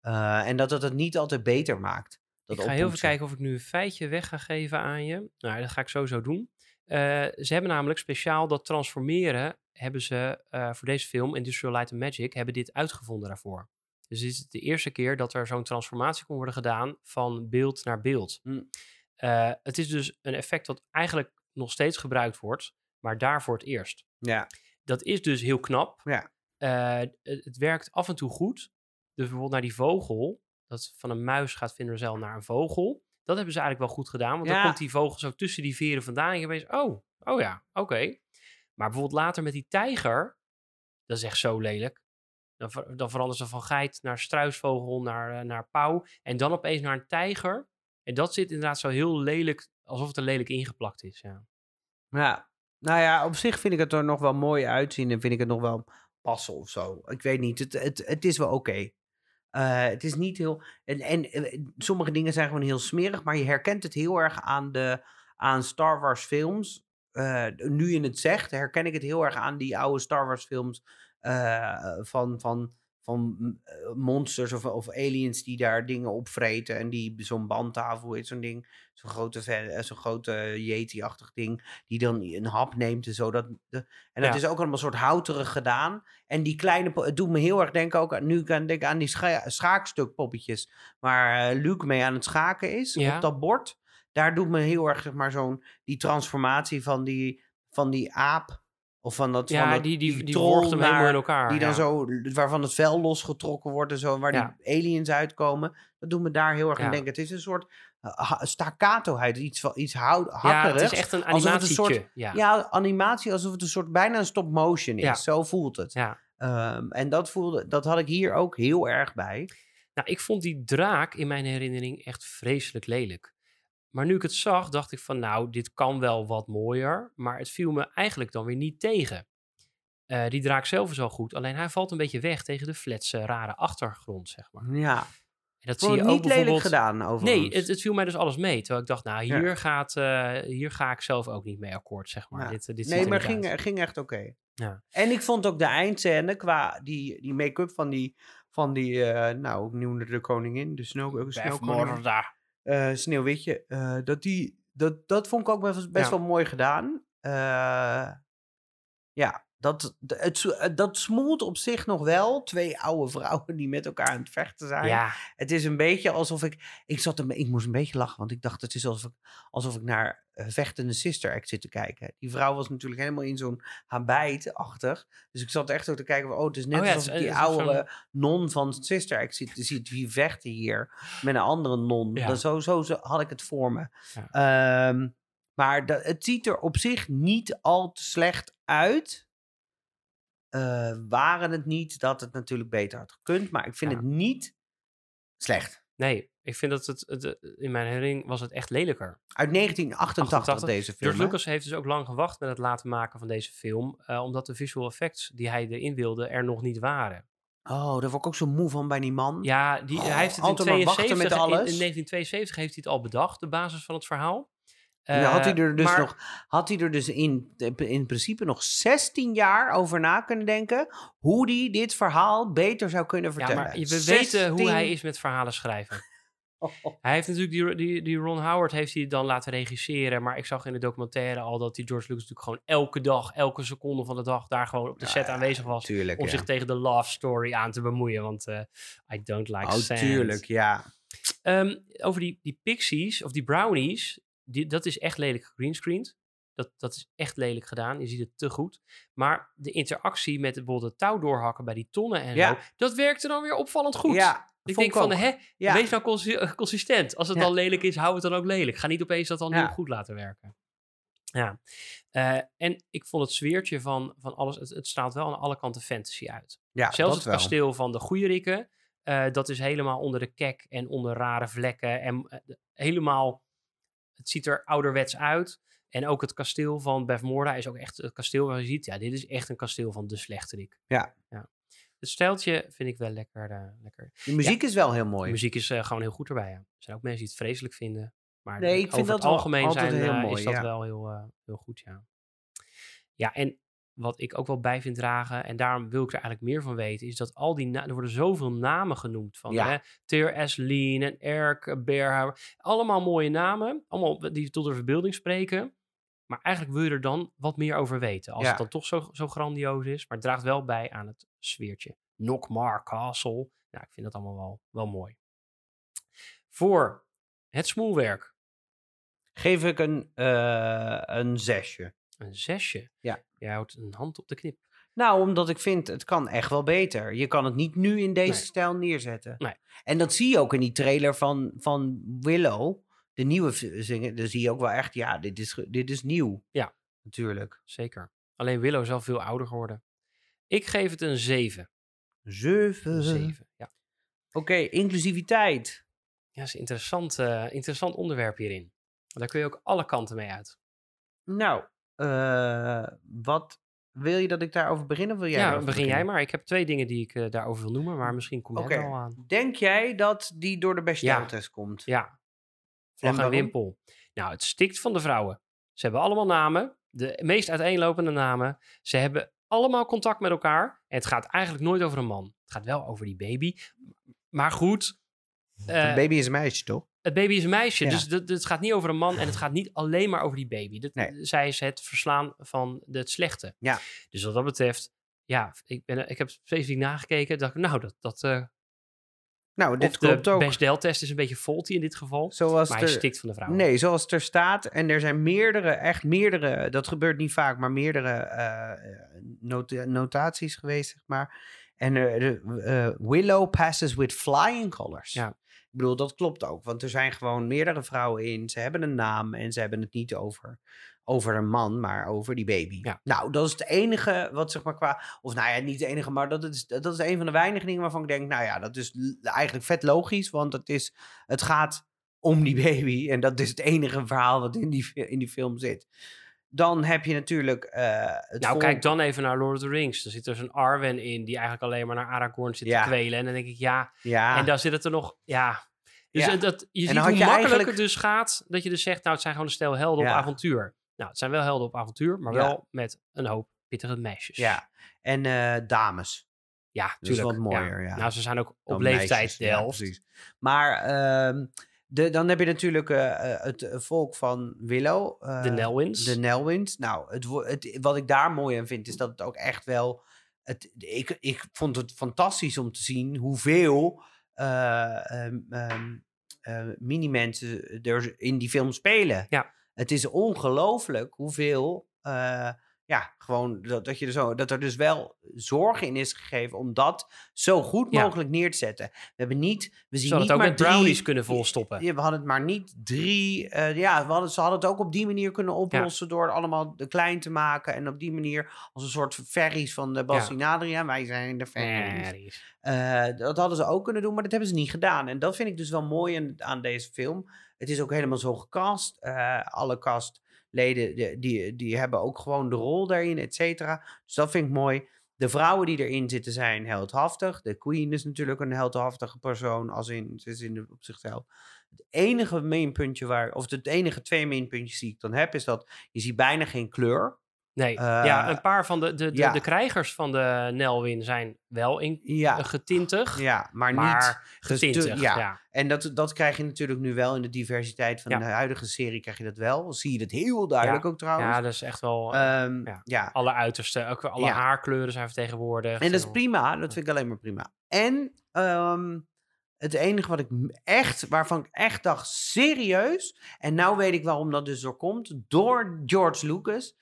Eh, en dat het het niet altijd beter maakt. Dat ik ga heel even kijken of ik nu een feitje weg ga geven aan je. Nou, dat ga ik sowieso doen. Eh, ze hebben namelijk speciaal dat transformeren, hebben ze voor deze film, Industrial Light and Magic, hebben dit uitgevonden daarvoor. Dus dit is de eerste keer dat er zo'n transformatie kon worden gedaan van beeld naar beeld. Hm. Het is dus een effect dat eigenlijk nog steeds gebruikt wordt, maar daar voor het eerst. Ja, Dat is dus heel knap. Ja. Eh, het, het werkt af en toe goed. Dus bijvoorbeeld naar die vogel, dat van een muis gaat Vinderzel naar een vogel. Dat hebben ze eigenlijk wel goed gedaan, want Ja. dan komt die vogel zo tussen die veren vandaan en je weet, oh, oh ja, oké. Maar bijvoorbeeld later met die tijger, dat is echt zo lelijk. Dan, ver- dan veranderen ze van geit naar struisvogel, naar, eh, naar pauw. En dan opeens naar een tijger. En dat zit inderdaad zo heel lelijk, alsof het er lelijk ingeplakt is. Ja. ja. Nou ja, op zich vind ik het er nog wel mooi uitzien en vind ik het nog wel passen of zo. Ik weet niet, het, het, het is wel oké. Eh, het is niet heel. En, en eh, sommige dingen zijn gewoon heel smerig, maar je herkent het heel erg aan, de, aan Star Wars films. Eh, nu in het zegt, herken ik het heel erg aan die oude Star Wars films van, van, van eh, monsters of, of aliens die daar dingen opvreten. En die zo'n bandtafel, heet zo'n ding? Zo'n grote, eh, zo'n grote Yeti-achtig ding, die dan een hap neemt en zo. Dat, de, en dat Ja. is ook allemaal soort houterig gedaan. En die kleine, het doet me heel erg denken ook, aan- nu ik aan denk aan die scha schaakstukpoppetjes, waar eh, Luke mee aan het schaken is, Ja. op dat bord. Daar doet me heel erg, zeg maar, zo'n, die transformatie van die, van die aap, of van dat, van dat, die, die, die, hem naar- in elkaar. die dan ja. zo, waarvan het vel losgetrokken wordt en zo, waar Ja. die aliens uitkomen. Dat doet me daar heel erg aan denken. Het is een soort uh, staccatoheid, iets, van- iets Ja, het is echt een animatietje. soort- ja. Animatie alsof het een soort bijna een stop motion is. Zo voelt het. Ja. Ehm, en dat, voelde, dat had ik hier ook heel erg bij. Nou, ik vond die draak in mijn herinnering echt vreselijk lelijk. Maar nu ik het zag, dacht ik van nou, dit kan wel wat mooier. Maar het viel me eigenlijk dan weer niet tegen. Eh, die draak zelf is al goed, alleen hij valt een beetje weg tegen de fletse, rare achtergrond, zeg maar. En Ja, dat vond zie je ook niet lelijk bijvoorbeeld... gedaan overigens. Nee, het, het viel mij dus alles mee. Terwijl ik dacht, nou, Ja. hier, gaat, eh, hier ga ik zelf ook niet mee akkoord, zeg maar. Ja. Dit, eh, dit nee, maar ging, uit. ging echt oké. Ja. En ik vond ook de eindscène qua die, die make-up van die, van die eh, nou, ik noemde de koningin, de snow, eh, Eh, Sneeuwwitje, eh, dat, die, dat, dat vond ik ook best, best Ja. wel mooi gedaan. Eh, ja, dat, het, dat smoelt op zich nog wel. Twee oude vrouwen die met elkaar aan het vechten zijn. Ja, Het is een beetje alsof ik... Ik, zat een, ik moest een beetje lachen, want ik dacht het is alsof ik, alsof ik naar Vechtende Sister Act zit te kijken. Die vrouw was natuurlijk helemaal in zo'n habijt-achtig. Dus ik zat echt zo te kijken van, oh, het is net Oh ja, alsof het ik is- die het oude non van Sister Act ziet, ziet hier vechten hier met een andere non. Ja. Dat, zo, zo, zo had ik het voor me. Ja. Ehm, maar dat, het ziet er op zich niet al te slecht uit. Eh, waren het niet dat het natuurlijk beter had gekund. Maar ik vind het niet slecht. nee. Ik vind dat het, het, eh, in mijn herinnering was het echt lelijker. Uit 1988 88. deze film. George? Lucas heeft dus ook lang gewacht met het laten maken van deze film, eh, omdat de visual effects die hij erin wilde er nog niet waren. Oh, daar word ik ook zo moe van bij die man. Ja, die, Oh, hij heeft het in, altijd maar wachten 72, met in- in, alles. 1972 heeft hij het al bedacht, de basis van het verhaal. Had hij Eh, er dus, maar- nog, had hij er dus in, in principe nog 16 jaar over na kunnen denken. hoe hij dit verhaal beter zou kunnen Ja, vertellen. maar we weten hoe 16 hij is met verhalen schrijven. Hij heeft natuurlijk die, die, die Ron Howard heeft hij dan laten regisseren. Maar ik zag in de documentaire al dat die George Lucas natuurlijk gewoon elke dag, elke seconde van de dag daar gewoon op de set Ja, aanwezig was. Tuurlijk, Om ja. zich tegen de love story aan te bemoeien. Want eh, I don't like Oh, sand. tuurlijk, ja. Ehm, over die, die pixies, of die brownies, die, dat is echt lelijk gegreenscreend. Dat, dat is echt lelijk gedaan. Je ziet het te goed. Maar de interactie met bijvoorbeeld het touw doorhakken bij die tonnen en Ja. zo, dat werkte dan weer opvallend goed. Ja, ik denk van, hè, Ja. wees nou eh, consistent. Als het Ja. al lelijk is, hou het dan ook lelijk. Ga niet opeens dat dan heel goed laten werken. Ja, Eh, en ik vond het sfeertje van, van alles, het, het straalt wel aan alle kanten fantasy uit. Ja, Zelfs het wel. kasteel van de Goeierikken, eh dat is helemaal onder de kek en onder rare vlekken. En helemaal, het ziet er ouderwets uit. En ook het kasteel van Bevmorda is ook echt het kasteel waar je ziet, ja, dit is echt een kasteel van de slechterik. Ja. ja. Het stijltje vind ik wel lekker. eh, lekker. De muziek is wel heel mooi. De muziek is eh, gewoon heel goed erbij. Ja. Er zijn ook mensen die het vreselijk vinden. Maar Nee, ik vind over dat het wel algemeen zijn, heel eh, mooi, is dat ja. wel heel, heel goed, ja. Ja, en wat ik ook wel bij vind dragen, en daarom wil ik er eigenlijk meer van weten, is dat al die na- er worden zoveel namen genoemd van Ja. hè, Ter en Erk Berhauer. Allemaal mooie namen, allemaal die tot de verbeelding spreken. Maar eigenlijk wil je er dan wat meer over weten. Als Ja. het dan toch zo, zo grandioos is. Maar het draagt wel bij aan het sfeertje. Nockmar Castle. Nou, ik vind dat allemaal wel, wel mooi. Voor het smoelwerk. Geef ik een, eh, een zesje. Een zesje. Ja. Jij houdt een hand op de knip. Nou, omdat ik vind, het kan echt wel beter. Je kan het niet nu in deze Nee. stijl neerzetten. Nee. En dat zie je ook in die trailer van, van Willow. De nieuwe zingen. Dan zie je ook wel echt, ja, dit is, dit is nieuw. Ja. Natuurlijk. Zeker. Alleen Willow is al veel ouder geworden. Ik geef het een 7. Zeven. Een 7. Ja. Oké, inclusiviteit. ja, dat is een interessant, eh, interessant onderwerp hierin. Daar kun je ook alle kanten mee uit. Nou, eh, wat wil je dat ik daarover begin? Of wil jij ja, begin jij maar. Ik heb twee dingen die ik eh, daarover wil noemen, maar misschien kom jij Oké. er al aan. Denk jij dat die door de besteltest komt? Ja. Vlag en, wimpel. Nou, het stikt van de vrouwen. Ze hebben allemaal namen. De meest uiteenlopende namen. Ze hebben allemaal contact met elkaar. En het gaat eigenlijk nooit over een man. Het gaat wel over die baby. Maar goed, Een baby is een meisje, toch? het baby is een meisje. Ja. Dus dat- het gaat niet over een man. En het gaat niet alleen maar over die baby. Dat, Nee. Zij is het verslaan van het slechte. Ja. Dus wat dat betreft, ja, ik, ben, ik heb specifiek nagekeken. dacht ik, nou, dat, dat eh, Nou, dit of klopt de ook. Best-Del-test is een beetje faulty in dit geval. Zoals maar hij stikt van de vrouwen. Nee, zoals het er staat. En er zijn meerdere, echt meerdere, dat gebeurt niet vaak, maar meerdere eh, not- notaties geweest, zeg maar. En eh, eh, Willow passes with flying colors. Ja. Ik bedoel, dat klopt ook. Want er zijn gewoon meerdere vrouwen in. Ze hebben een naam en ze hebben het niet over, over een man, maar over die baby. Ja. Nou, dat is het enige wat zeg maar qua... Of nou ja, niet het enige, maar dat is, dat is een van de weinige dingen waarvan ik denk... Nou ja, dat is eigenlijk vet logisch, want het, is, het gaat om die baby. En dat is het enige verhaal wat in die, in die film zit. Dan heb je natuurlijk eh het Nou, volk- kijk dan even naar Lord of the Rings. Er zit dus een Arwen in die eigenlijk alleen maar naar Aragorn zit Ja. te kwelen. En dan denk ik, ja. Ja, En dan zit het er nog, ja. Dus Ja. dat, je ziet hoe je makkelijk eigenlijk- het dus gaat. Dat je dus zegt, nou, het zijn gewoon een stel helden op avontuur. Nou, het zijn wel helden op avontuur, maar Ja. wel met een hoop pittige meisjes. ja. En eh, dames. ja Dat is tuurlijk. wat mooier, ja. Nou, ze zijn ook op dan leeftijd de Ja, helft. precies. Maar ehm, de, dan heb je natuurlijk eh, eh, het volk van Willow. de Nelwins. De Nelwins. Nou, het, wat ik daar mooi aan vind, is dat het ook echt wel... Het, ik, ik vond het fantastisch om te zien hoeveel eh, mini-mensen er in die film spelen. Ja. Het is ongelooflijk hoeveel... eh, ja, gewoon dat, dat, je er zo, dat er dus wel zorg in is gegeven om dat zo goed Ja. mogelijk neer te zetten. We hebben niet, we zien hadden niet het ook maar met drie- brownies kunnen volstoppen. Ja, we hadden het maar niet drie. eh, ja, we hadden, ze hadden het ook op die manier kunnen oplossen door het allemaal klein te maken en op die manier als een soort ferries van de Bas Ja. en Adriaan. Wij zijn de ferries. Ferries. Eh, dat hadden ze ook kunnen doen, maar dat hebben ze niet gedaan. En dat vind ik dus wel mooi aan, aan deze film. Het is ook helemaal zo gecast. Eh, alle castleden die, die, die hebben ook gewoon de rol daarin, et cetera. Dus dat vind ik mooi. De vrouwen die erin zitten zijn heldhaftig. De queen is natuurlijk een heldhaftige persoon, als in, ze is in de, op zichzelf. Het enige minpuntje waar, of het enige twee minpuntjes die ik dan heb, is dat je ziet bijna geen kleur. Nee, Eh, ja, een paar van de, de, de, ja. de krijgers van de Nelwyn zijn wel in, Ja, eh, getintig. ja maar, maar niet getintig, ja. ja. En dat, dat krijg je natuurlijk nu wel in de diversiteit van de huidige serie. Krijg je dat wel. Zie je dat heel duidelijk ook trouwens. Ja, dat is echt wel eh, Ehm, ja. alle uiterste. Ook alle haarkleuren zijn vertegenwoordigd. En dat is prima. Dat vind ik alleen maar prima. En ehm, het enige wat ik echt, waarvan ik echt dacht, serieus. En nou weet ik waarom dat dus door komt. Door George Lucas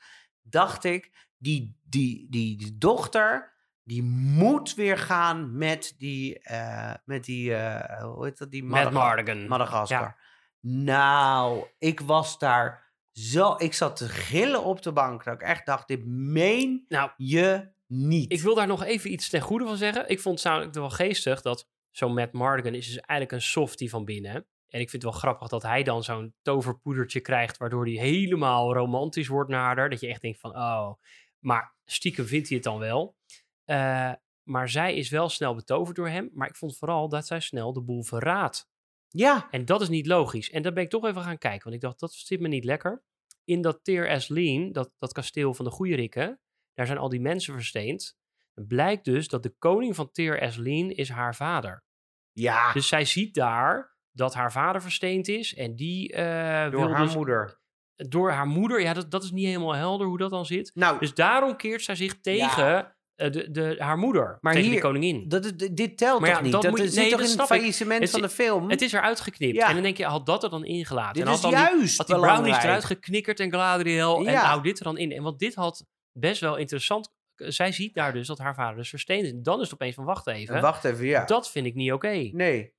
dacht ik, die, die, die, die dochter, die moet weer gaan met die, eh, met die, eh, hoe heet dat? Die Mardigan. Madagaskar. Ja. Nou, ik was daar zo... Ik zat te gillen op de bank. Dat ik echt dacht, dit meen Nou, je niet. ik wil daar nog even iets ten goede van zeggen. Ik vond het wel geestig dat zo'n Matt Mardigan is dus eigenlijk een softie van binnen. En ik vind het wel grappig dat hij dan zo'n toverpoedertje krijgt, waardoor hij helemaal romantisch wordt naar haar. Dat je echt denkt van, oh, maar stiekem vindt hij het dan wel. Eh, maar zij is wel snel betoverd door hem. Maar ik vond vooral dat zij snel de boel verraadt. Ja, En dat is niet logisch. En dat ben ik toch even gaan kijken, want ik dacht, dat zit me niet lekker. In dat Teer Asleen, dat, dat kasteel van de Goeierikken, daar zijn al die mensen versteend. Blijkt dus dat de koning van Teer Asleen is haar vader. ja. Dus zij ziet daar dat haar vader versteend is en die eh, door haar dus- moeder. door haar moeder. Ja, dat, dat is niet helemaal helder hoe dat dan zit. Nou, Dus daarom keert zij zich tegen eh, de, de, haar moeder, Maar tegen hier- de koningin. dat, is- dit telt Maar toch niet? dat Dat, moet je- zit nee, toch dat in het faillissement Het van is- de film? Het is eruit geknipt. Ja. En dan denk je, had dat er dan ingelaten? dit en is had dan die- juist had die brownies belangrijk. eruit geknikkerd en Galadriel en Ja. hou dit er dan in. En want dit had best wel interessant. Zij ziet daar dus dat haar vader dus versteend is. En dan is het opeens van, wacht even. Wacht even, ja. Dat vind ik niet oké. Nee.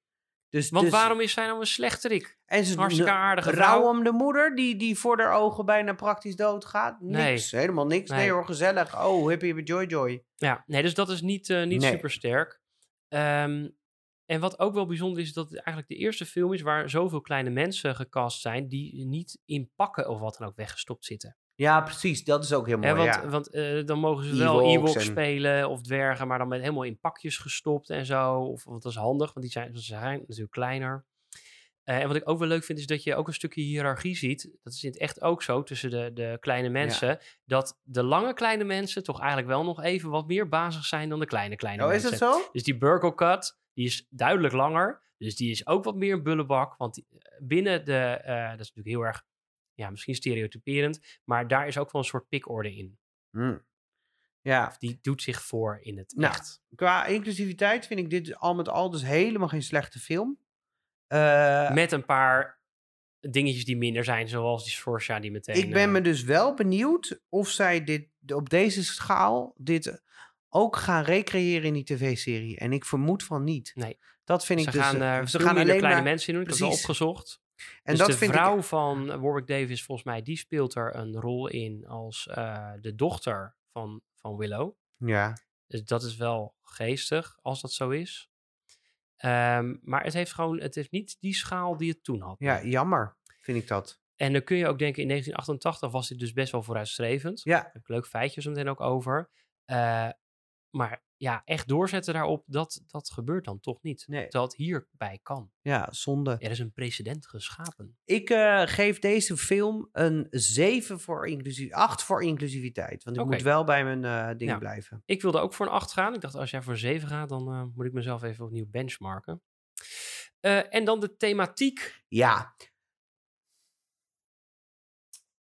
Dus, Want dus, waarom is zij nou een slechterik? En ze hartstikke aardige Rouw vrouw. om de moeder die, die voor haar ogen bijna praktisch doodgaat? Niks, helemaal niks. Nee. Nee. hoor, gezellig. Oh, hippie hippie joy joy. Ja, nee, dus dat is niet, eh, niet Nee. super sterk. en wat ook wel bijzonder is, is dat het eigenlijk de eerste film is waar zoveel kleine mensen gecast zijn die niet in pakken of wat dan ook weggestopt zitten. Ja, precies. Dat is ook heel mooi, Hè, want ja. want eh, dan mogen ze wel Ewoks en- spelen of dwergen, maar dan met helemaal in pakjes gestopt en zo. Of, want dat is handig, want die zijn, ze zijn natuurlijk kleiner. Eh, en wat ik ook wel leuk vind, is dat je ook een stukje hiërarchie ziet. Dat is in het echt ook zo tussen de, de kleine mensen. Dat de lange kleine mensen toch eigenlijk wel nog even wat meer bazig zijn dan de kleine kleine Oh, is mensen. dat zo? Dus die Burgle Cut, die is duidelijk langer. Dus die is ook wat meer een bullebak. Want die- eh, binnen de, dat is natuurlijk heel erg, ja, misschien stereotyperend. Maar daar is ook wel een soort pikorde in. Hm. Ja, Of die doet zich voor in het Nou, echt. qua inclusiviteit vind ik dit al met al dus helemaal geen slechte film. Eh, Met een paar dingetjes die minder zijn, zoals die Sorsha die meteen... ik ben eh, me dus wel benieuwd of zij dit op deze schaal dit ook gaan recreëren in die tv-serie. En ik vermoed van niet. Nee. Dat vind ze ik dus. gaan, eh, ze gaan alleen kleine maar. mensen in doen. Ik heb het opgezocht. En dus dat de vind vrouw ik. van Warwick Davis, volgens mij, die speelt er een rol in als eh, de dochter van, van Willow. Ja. Dus dat is wel geestig, als dat zo is. Ehm, maar het heeft gewoon, het heeft niet die schaal die het toen had. ja, jammer vind ik dat. En dan kun je ook denken, in 1988 was dit dus best wel vooruitstrevend. Ja, Daar heb ik leuk feitje zo meteen ook over. Eh, maar ja, echt doorzetten daarop, dat, dat gebeurt dan toch niet. Nee. Terwijl het hierbij kan. ja, zonde. Er is een precedent geschapen. Ik eh, geef deze film een 7 voor inclusief, 8 voor inclusiviteit. Want ik moet wel bij mijn eh dingen Ja. blijven. Ik wilde ook voor een 8 gaan. Ik dacht, als jij voor een 7 gaat, dan eh, moet ik mezelf even opnieuw benchmarken. En dan de thematiek. Ja.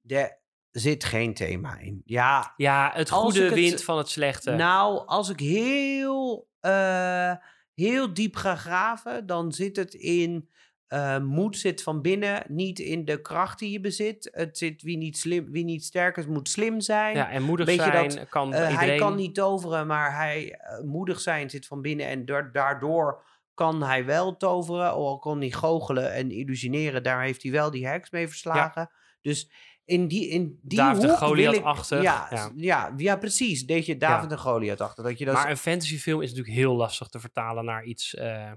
Er zit geen thema in. Ja, Ja, het goede het- wint van het slechte. nou, als ik heel, eh, heel diep ga graven, dan zit het in. eh, moed zit van binnen, niet in de kracht die je bezit. Het zit wie niet, slim, wie niet sterk is, moet slim zijn. ja, en moedig Weet je zijn dat, kan iedereen. hij kan niet toveren, maar hij, moedig zijn zit van binnen. En da- daardoor kan hij wel toveren. Al kon hij goochelen en illusioneren. Daar heeft hij wel die heks mee verslagen. Dus in die, in die David de hoek wil ik... Goliath-achtig, Ja, ja. ja. Precies. Deed je David en Goliath achter. Dat je dat Maar een fantasyfilm is natuurlijk heel lastig te vertalen naar iets, eh,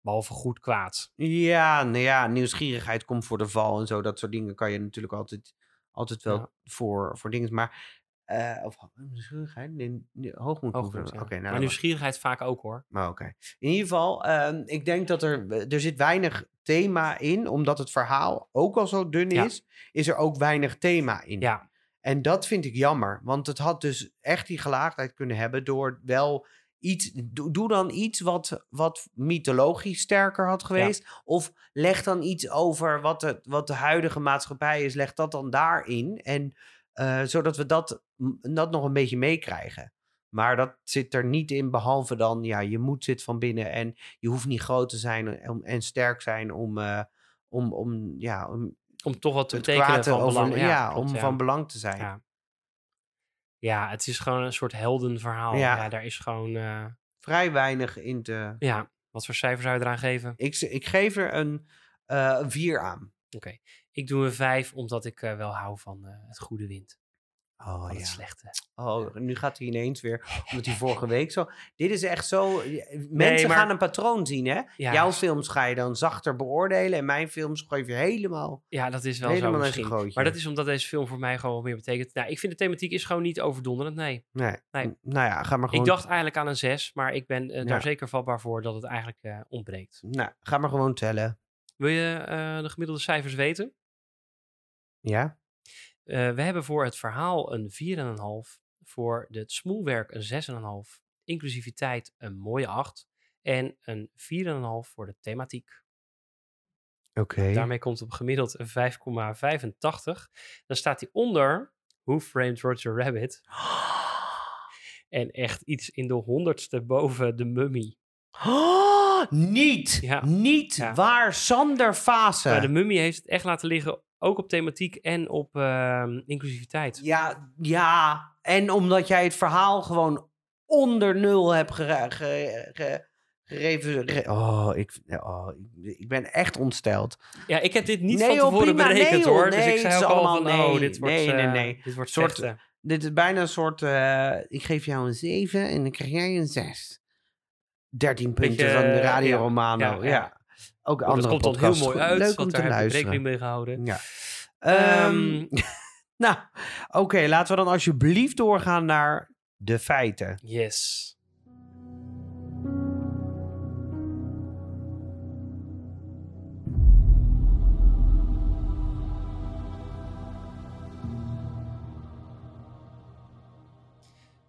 behalve goed kwaad. Ja, nou ja, nieuwsgierigheid komt voor de val en zo. Dat soort dingen kan je natuurlijk altijd, altijd wel Ja. voor, voor dingen. Maar, eh, of nieuwsgierigheid? Nee, hoogmoed. Hoogmoed, ja. Oké, nou, maar nieuwsgierigheid vaak ook hoor. Maar oké. In ieder geval, ehm, ik denk dat er, er zit weinig thema in. Omdat het verhaal ook al zo dun Ja. is, is er ook weinig thema in. Ja, En dat vind ik jammer. Want het had dus echt die gelaagdheid kunnen hebben door wel iets... Doe, doe dan iets wat, wat mythologisch sterker had geweest. Of leg dan iets over wat de, wat de huidige maatschappij is. Leg dat dan daarin. En eh, zodat we dat, dat nog een beetje meekrijgen. Maar dat zit er niet in, behalve dan, ja, je moed zit van binnen en je hoeft niet groot te zijn en, en sterk zijn om, eh, om, om, ja, om om toch wat te betekenen van over, belang. ja, klopt, om ja. van belang te zijn. Ja. Ja, het is gewoon een soort heldenverhaal. Ja, daar is gewoon... eh, Vrij weinig in te. ja, wat voor cijfer zou je eraan geven? Ik, ik geef er een, een vier aan. Oké. Ik doe een vijf, omdat ik eh, wel hou van eh, het goede wind. Oh Van ja. het slechte. Oh, nu gaat hij ineens weer. Omdat hij vorige week zo. Dit is echt zo. Mensen maar- gaan een patroon zien, hè? Ja. Jouw films ga je dan zachter beoordelen. En mijn films geef je helemaal. Ja, dat is wel Helemaal zo misschien. Maar dat is omdat deze film voor mij gewoon wat meer betekent. Nou, ik vind de thematiek is gewoon niet overdonderend, nee. Nee. Nee. Nou ja, ga maar gewoon. Ik dacht eigenlijk aan een zes, maar ik ben eh, daar zeker vatbaar voor dat het eigenlijk ontbreekt. Nou, ga maar gewoon tellen. Wil je de gemiddelde cijfers weten? Ja? Eh, we hebben voor het verhaal een 4,5. Voor het smoelwerk een 6,5. Inclusiviteit een mooie 8. En een 4,5 voor de thematiek. Oké. Daarmee komt op gemiddeld een 5,85. Dan staat hij onder Who Framed Roger Rabbit. En echt iets in de honderdste boven de mummy. Oh, niet! Ja. Niet Ja. waar, Sander Fase. Maar de mummy heeft het echt laten liggen, ook op thematiek en op ehm, inclusiviteit. Ja, ja. En omdat jij het verhaal gewoon onder nul hebt gere- ge- ge- gereven. ge- oh, ik, oh, ik, ben echt ontsteld. Ja, ik heb dit niet Nee, van tevoren prima. berekend Nee, hoor. dus ik zei al allemaal- van, oh, nee, dit wordt, nee, nee, eh. Dit wordt Soort-. Dit is bijna een soort. eh, ik geef jou een 7 en dan krijg jij een 6. 13 punten Beetje, van de eh, Radio ja, Romano. ja, Ja, ja. Ook Dat andere komt dan heel mooi uit, Leuk om te daar ik luisteren. rekening mee gehouden. Ja. Ehm, Ehm, nou, oké, laten we dan alsjeblieft doorgaan naar de feiten. yes.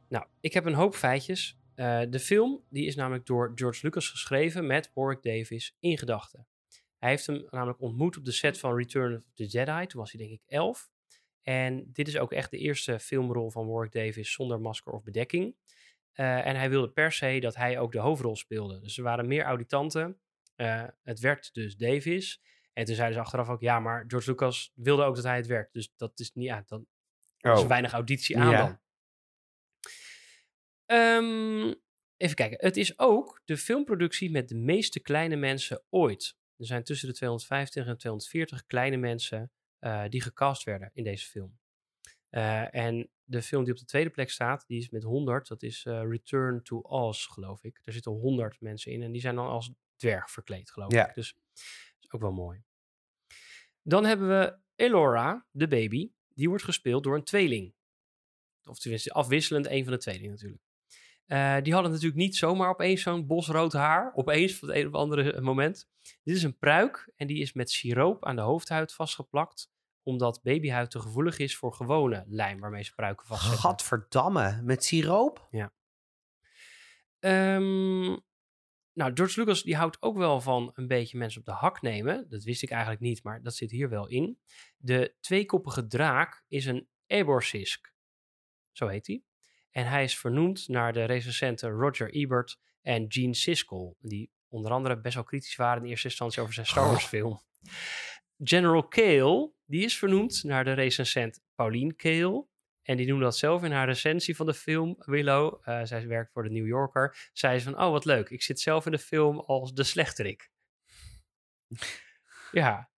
Nou, ik heb een hoop feitjes. Eh, de film die is namelijk door George Lucas geschreven met Warwick Davis in gedachten. Hij heeft hem namelijk ontmoet op de set van Return of the Jedi. Toen was hij denk ik elf. En dit is ook echt de eerste filmrol van Warwick Davis zonder masker of bedekking. Eh, en hij wilde per se dat hij ook de hoofdrol speelde. Dus er waren meer auditanten. Eh, het werd dus Davis. En toen zeiden ze achteraf ook, ja, maar George Lucas wilde ook dat hij het werd. Dus dat is niet, ja, dan is Oh. weinig auditie aan Ja. dan. Ehm, even kijken. Het is ook de filmproductie met de meeste kleine mensen ooit. Er zijn tussen de 250 en 240 kleine mensen eh, die gecast werden in deze film. Eh, en de film die op de tweede plek staat, die is met 100. Dat is eh, Return to Oz, geloof ik. Er zitten 100 mensen in en die zijn dan als dwerg verkleed, geloof Ja. ik. Dus dat is ook wel mooi. Dan hebben we Elora, de baby. Die wordt gespeeld door een tweeling. Of tenminste, afwisselend een van de tweelingen natuurlijk. Eh, die hadden natuurlijk niet zomaar opeens zo'n bosrood haar. Opeens, van het een of andere moment. Dit is een pruik en die is met siroop aan de hoofdhuid vastgeplakt. Omdat babyhuid te gevoelig is voor gewone lijm waarmee ze pruiken vastzetten. Gadverdamme, met siroop? Ehm, nou, George Lucas die houdt ook wel van een beetje mensen op de hak nemen. Dat wist ik eigenlijk niet, maar dat zit hier wel in. De tweekoppige draak is een Eborsisk. Zo heet hij. En hij is vernoemd naar de recensenten Roger Ebert en Gene Siskel. Die onder andere best wel kritisch waren in eerste instantie over zijn Star Wars film. General Kale, die is vernoemd naar de recensent Pauline Kale. En die noemde dat zelf in haar recensie van de film Willow. Eh, zij werkt voor de New Yorker. Zei ze van, oh wat leuk, ik zit zelf in de film als de slechterik. ja.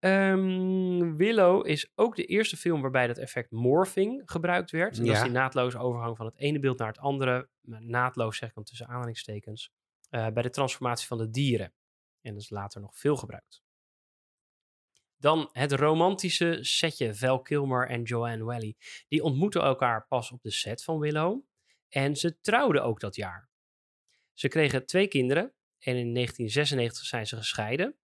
Ehm, Willow is ook de eerste film waarbij dat effect morphing gebruikt werd. En Dat is die naadloze overgang van het ene beeld naar het andere. Naadloos zeg ik dan tussen aanhalingstekens. eh, bij de transformatie van de dieren. En dat is later nog veel gebruikt. Dan het romantische setje Val Kilmer en Joanne Wally. Die ontmoeten elkaar pas op de set van Willow. En ze trouwden ook dat jaar. Ze kregen twee kinderen. En in 1996 zijn ze gescheiden.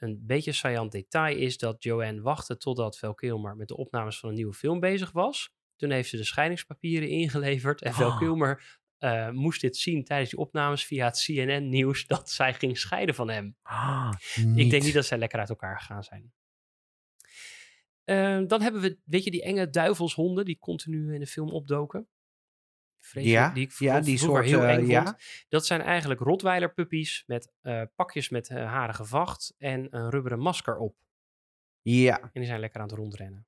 Een beetje saillant detail is dat Joanne wachtte totdat Val Kilmer met de opnames van een nieuwe film bezig was. Toen heeft ze de scheidingspapieren ingeleverd. En Val Oh. Kilmer eh, moest dit zien tijdens die opnames via het CNN-nieuws dat zij ging scheiden van hem. Ah, Ik denk niet dat zij lekker uit elkaar gegaan zijn. Ehm, dan hebben we, weet je, die enge duivelshonden die continu in de film opdoken. Ja, die ik ja, die soort, heel eh, eng ja. vond. Dat zijn eigenlijk Rottweiler puppies met eh, pakjes met uh, harige vacht en een rubberen masker op. Ja. En die zijn lekker aan het rondrennen.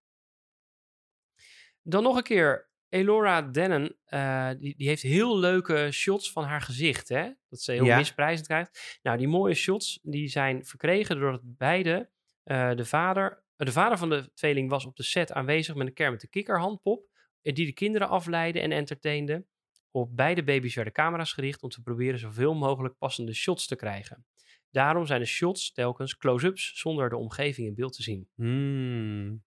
Dan nog een keer, Elora Dennen, uh, die, die heeft heel leuke shots van haar gezicht, hè? Dat ze heel Ja. misprijzend krijgt. Nou, die mooie shots, die zijn verkregen doordat beide Eh, de, vader, eh, de vader van de tweeling was op de set aanwezig met een Kermit de kikkerhandpop, eh, die de kinderen afleidde en entertainde. Op beide baby's werden camera's gericht om te proberen zoveel mogelijk passende shots te krijgen. Daarom zijn de shots telkens close-ups zonder de omgeving in beeld te zien. Hmm.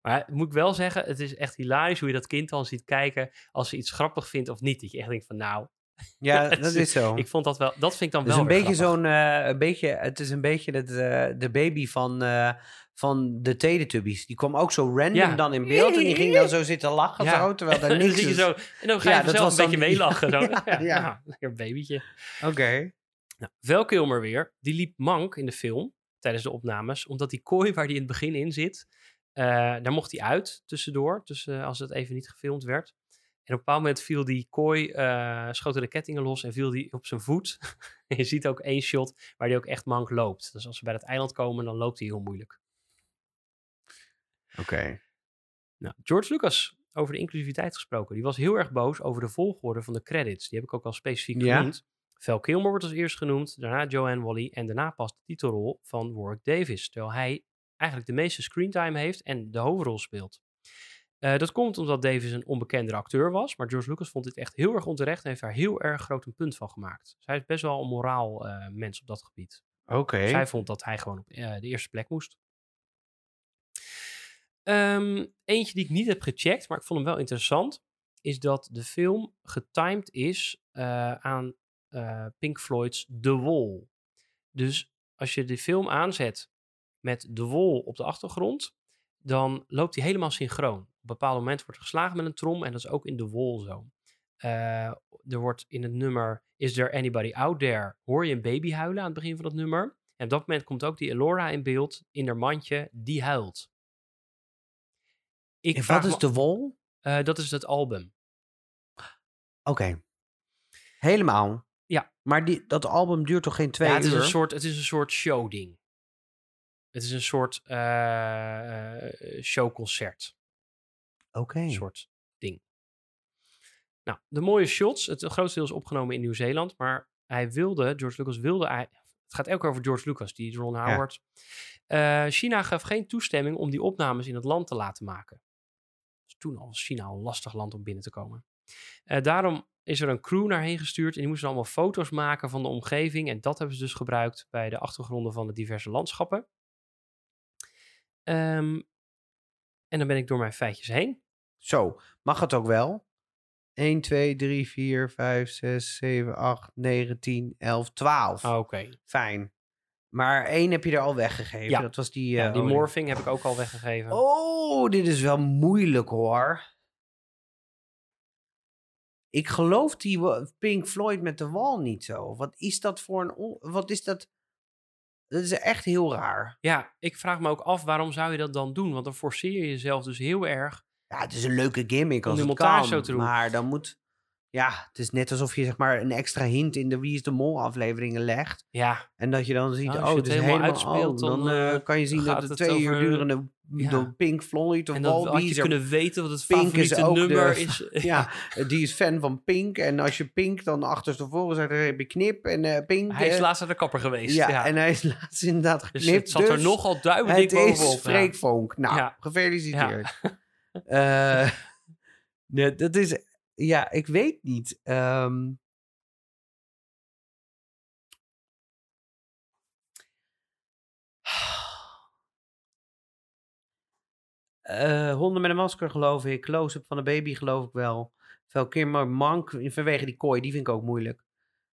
Maar moet ik wel zeggen, het is echt hilarisch hoe je dat kind dan ziet kijken als ze iets grappig vindt of niet. Dat je echt denkt van nou, Ja, dat is- zo. ik vond dat wel, dat vind ik dan Het is wel een beetje zo'n, eh, een beetje, het is een beetje het, eh, de baby van, eh, van de Teletubbies. Die kwam ook zo random Ja. dan in beeld en die ging dan zo zitten lachen Ja. zo, terwijl daar niks is. zo, en dan ga je Ja, was een beetje meelachen. Zo. Ja, lekker babytje. Oké. Nou, Val Kilmer weer, die liep mank in de film tijdens de opnames, omdat die kooi waar die in het begin in zit, daar mocht hij uit tussendoor, tussen, als het even niet gefilmd werd. En op een bepaald moment viel die kooi, eh schoten de kettingen los en viel die op zijn voet. en je ziet ook één shot waar hij ook echt mank loopt. Dus als ze bij dat eiland komen, dan loopt hij heel moeilijk. Oké. Nou, George Lucas, over de inclusiviteit gesproken, die was heel erg boos over de volgorde van de credits. Die heb ik ook al specifiek Ja? genoemd. Val Kilmer wordt als eerst genoemd, daarna Joanne Wally en daarna pas de titelrol van Warwick Davis. Terwijl hij eigenlijk de meeste screentime heeft en de hoofdrol speelt. Eh, dat komt omdat Davis een onbekendere acteur was, maar George Lucas vond dit echt heel erg onterecht en heeft daar heel erg groot een punt van gemaakt. Dus hij is best wel een moraal eh, mens op dat gebied. Oké. Zij vond dat hij gewoon op eh, de eerste plek moest. Ehm, eentje die ik niet heb gecheckt, maar ik vond hem wel interessant, is dat de film getimed is aan Pink Floyd's The Wall. Dus als je de film aanzet met The Wall op de achtergrond, dan loopt hij helemaal synchroon. Op een bepaald moment wordt er geslagen met een trom en dat is ook in The Wall zo. Eh, er wordt in het nummer Is There Anybody Out There, hoor je een baby huilen aan het begin van dat nummer. En op dat moment komt ook die Elora in beeld, in haar mandje, die huilt. Ik En wat is de wol? eh, dat is het album. Oké. Helemaal. Ja. Maar die, dat album duurt toch geen twee ja, het is een soort, het is een soort showding. Het is een soort eh, showconcert. Een soort ding. Nou, de mooie shots. Het grootste deel is opgenomen in Nieuw-Zeeland. Maar hij wilde, George Lucas wilde... hij- het gaat elke keer over George Lucas, die Ron Howard. Eh, China gaf geen toestemming om die opnames in het land te laten maken. Dus toen al was China al een lastig land om binnen te komen. Eh, daarom is er een crew naarheen gestuurd en die moesten allemaal foto's maken van de omgeving. En dat hebben ze dus gebruikt bij de achtergronden van de diverse landschappen. Ehm, en dan ben ik door mijn feitjes heen. Zo, mag het ook wel? 1, 2, 3, 4, 5, 6, 7, 8, 9, 10, 11, 12. Ah, Oké. Fijn. Maar één heb je er al weggegeven. Ja. Dat was die... Ja, eh, die morphing heb ik ook al weggegeven. Oh, dit is wel moeilijk hoor. Ik geloof die Pink Floyd met de wal niet zo. Wat is dat voor een... Wat is dat... Dat is echt heel raar. Ja, ik vraag me ook af waarom zou je dat dan doen? Want dan forceer je jezelf dus heel erg. Ja, het is een leuke gimmick als het kan. zo te doen. Maar dan moet... Ja, het is net alsof je zeg maar een extra hint in de Wie is de Mol afleveringen legt. Ja, En dat je dan ziet, Nou, als oh, je het het is helemaal helemaal, uitspeelt, oh, dan, dan, eh, eh, kan je zien dat de het twee uur over- durende Ja. door Pink Floyd of en dat had je kunnen weten wat het Pink is favoriete de- nummer is. Ja, die is fan van Pink. En als je Pink dan achterstevoren zegt, dan heb je knip. En eh, Pink... Hij is laatst naar de kapper geweest. ja, Ja, en hij is laatst inderdaad dus geknipt. het zat er dus nogal duidelijk Het dik is bovenop. Freek Vonk. Nou, Ja. gefeliciteerd. Eh, nee, dat is... Ja, ik weet niet. Eh, honden met een masker geloof ik. Close-up van de baby geloof ik wel. Vel Kimmer, Mank in- vanwege die kooi, die vind ik ook moeilijk.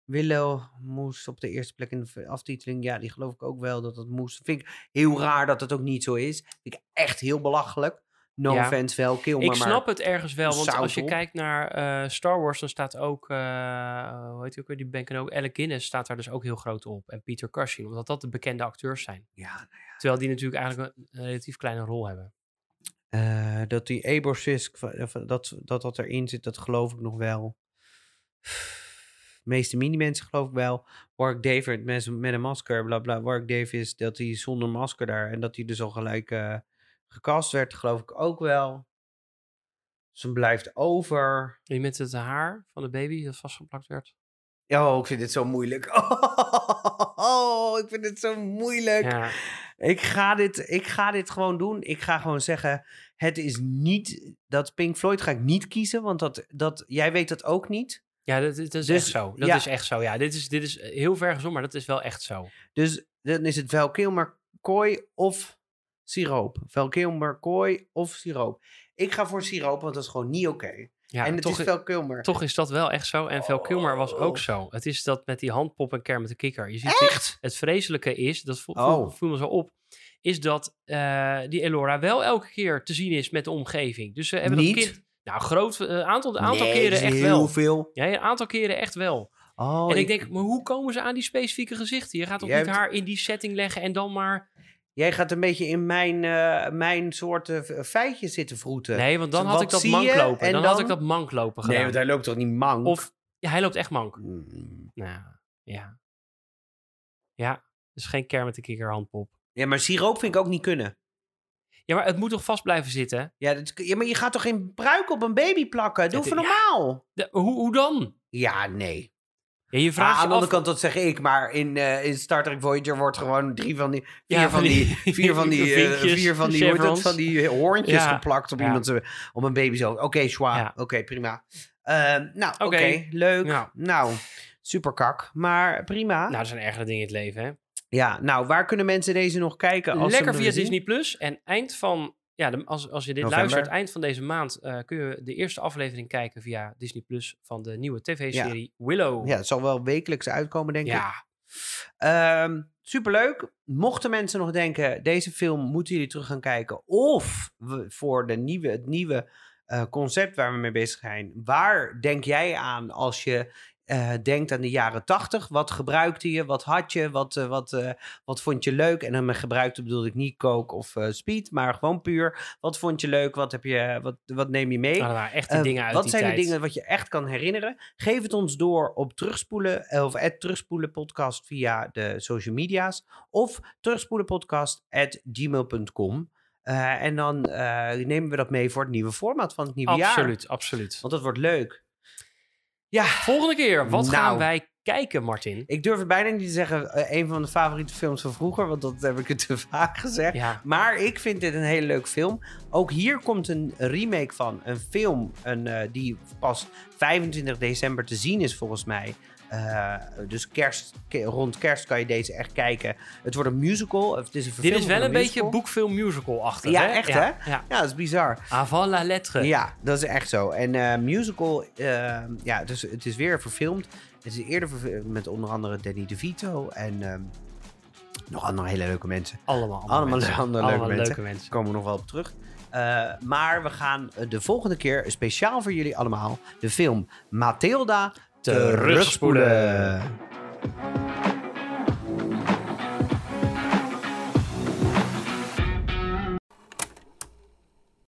Willow moest op de eerste plek in de aftiteling. Ja, die geloof ik ook wel dat dat moest. Vind ik heel raar dat het ook niet zo is. Vind ik echt heel belachelijk. No Ja. offense, Vel Kilmer. Ik snap maar het ergens wel, want zout als je op. kijkt naar eh, Star Wars, dan staat ook, eh hoe heet die ook weer, die Ben ook, Alec Guinness staat daar dus ook heel groot op. En Peter Cushing, omdat dat de bekende acteurs zijn. Ja, nou Terwijl die natuurlijk eigenlijk een, een relatief kleine rol hebben. Eh, dat die Eborsisk, dat, dat dat erin zit, dat geloof ik nog wel. De meeste mini-mensen geloof ik wel. Warwick David met, met een masker, bla bla. Warwick Davis, dat hij zonder masker daar. En dat hij dus al gelijk gecast werd, geloof ik ook wel. Dus dan blijft over. Die met het haar van de baby dat vastgeplakt werd. Oh, ik vind dit zo moeilijk. Oh, ik vind het zo moeilijk. Ja, Ik ga, dit, ik ga dit gewoon doen. Ik ga gewoon zeggen, het is niet... Dat Pink Floyd ga ik niet kiezen, want dat, dat, jij weet dat ook niet. Ja, dat, dat is Dus, echt zo. Dat ja. is echt zo. Ja, dit is, dit is heel ver gezond, maar dat is wel echt zo. Dus dan is het Val Kilmer, kooi of siroop. Val Kilmer, kooi of siroop. Ik ga voor siroop, want dat is gewoon niet oké. Ja, en het toch, is Val Kilmer. toch is dat wel echt zo. En Val Kilmer was ook Oh. zo. Het is dat met die handpop en Kermit de Kikker. Je ziet Echt? het vreselijke is, dat vo- Oh. voel, voel me zo op, is dat eh, die Elora wel elke keer te zien is met de omgeving. Dus ze hebben Niet? dat kind... Nou, groot eh, aantal, aantal Nee, keren echt heel wel. veel. Ja, een aantal keren echt wel. Oh, en ik denk, maar hoe komen ze aan die specifieke gezichten? Je gaat toch niet hebt- haar in die setting leggen en dan maar... Jij gaat een beetje in mijn, eh, mijn soort eh, feitjes zitten vroeten. Nee, want dan Zo, had ik dat zie mank je lopen. en Dan, had ik dat mank lopen gedaan. nee, want hij loopt toch niet mank? Of, ja, hij loopt echt mank. Mm. Nou, ja. Ja, dus geen Kermit de Kikker handpop. Ja, maar siroop vind ik ook niet kunnen. Ja, maar het moet toch vast blijven zitten? Ja, dat, ja, maar je gaat toch geen pruik op een baby plakken? Doe Ja, even ja. normaal. De- hoe, hoe dan? Ja, nee. Ja, je Ah, vraagt aan de af... andere kant, dat zeg ik, maar in, eh, in Star Trek Voyager wordt gewoon drie van die, vier Ja, van die, vier van die, eh, vier van die, chevrons. van die hoorntjes Ja, geplakt op iemand, op een baby zo. Oké, schwa. Ja. Oké, prima. Ehm, nou, oké, leuk. Ja. Nou, super kak, maar prima. Nou, er zijn ergere dingen in het leven, hè? Ja, nou, waar kunnen mensen deze nog kijken? Als Lekker via? Disney Plus. En eind van, ja, de- als, als je dit November. luistert, eind van deze maand eh, kun je de eerste aflevering kijken via Disney Plus van de nieuwe tv-serie Willow. Ja, het zal wel wekelijks uitkomen, denk ik. ja. Ehm, superleuk. Mochten mensen nog denken, deze film moeten jullie terug gaan kijken. Of we, voor de nieuwe, het nieuwe eh, concept waar we mee bezig zijn. Waar denk jij aan als je eh, denkt aan de jaren tachtig? Wat gebruikte je? Wat had je? Wat, eh, wat, eh, wat vond je leuk? En dan met gebruikte bedoel ik niet coke of speed, maar gewoon puur. Wat vond je leuk? Wat, heb je, wat, wat neem je mee? Nou, echt de Eh, dingen uit wat die zijn tijd. de dingen wat je echt kan herinneren? Geef het ons door op terugspoelen of at terugspoelen podcast via de social media's of terugspoelen podcast at gmail.com. En dan nemen we dat mee voor het nieuwe format van het nieuwe jaar. Absoluut, absoluut. Want dat wordt leuk. Ja, Volgende keer, wat Nou. gaan wij kijken, Martin? ik durf het bijna niet te zeggen eh, een van de favoriete films van vroeger, want dat heb ik het te vaak gezegd. Ja, Maar ik vind dit een hele leuke film. Ook hier komt een remake van. Een film een, eh, die pas 25 december te zien is volgens mij. Eh, dus kerst, ke- rond kerst kan je deze echt kijken. Het wordt een musical. Het is een dit is wel een beetje musical. boekfilm musical-achtig, Ja, hè? echt, ja, hè? Ja. Ja, dat is bizar. Avant la lettre. Ja, dat is echt zo. En eh, musical, eh, ja, dus het is weer verfilmd. Het is eerder verfilmd met onder andere Danny DeVito en ehm, nog andere hele leuke mensen. Allemaal, andere Allemaal mensen. andere leuke Allemaal mensen. leuke mensen. Komen we nog wel op terug. Eh, maar we gaan de volgende keer speciaal voor jullie allemaal de film Matilda Terugspoelen. terugspoelen.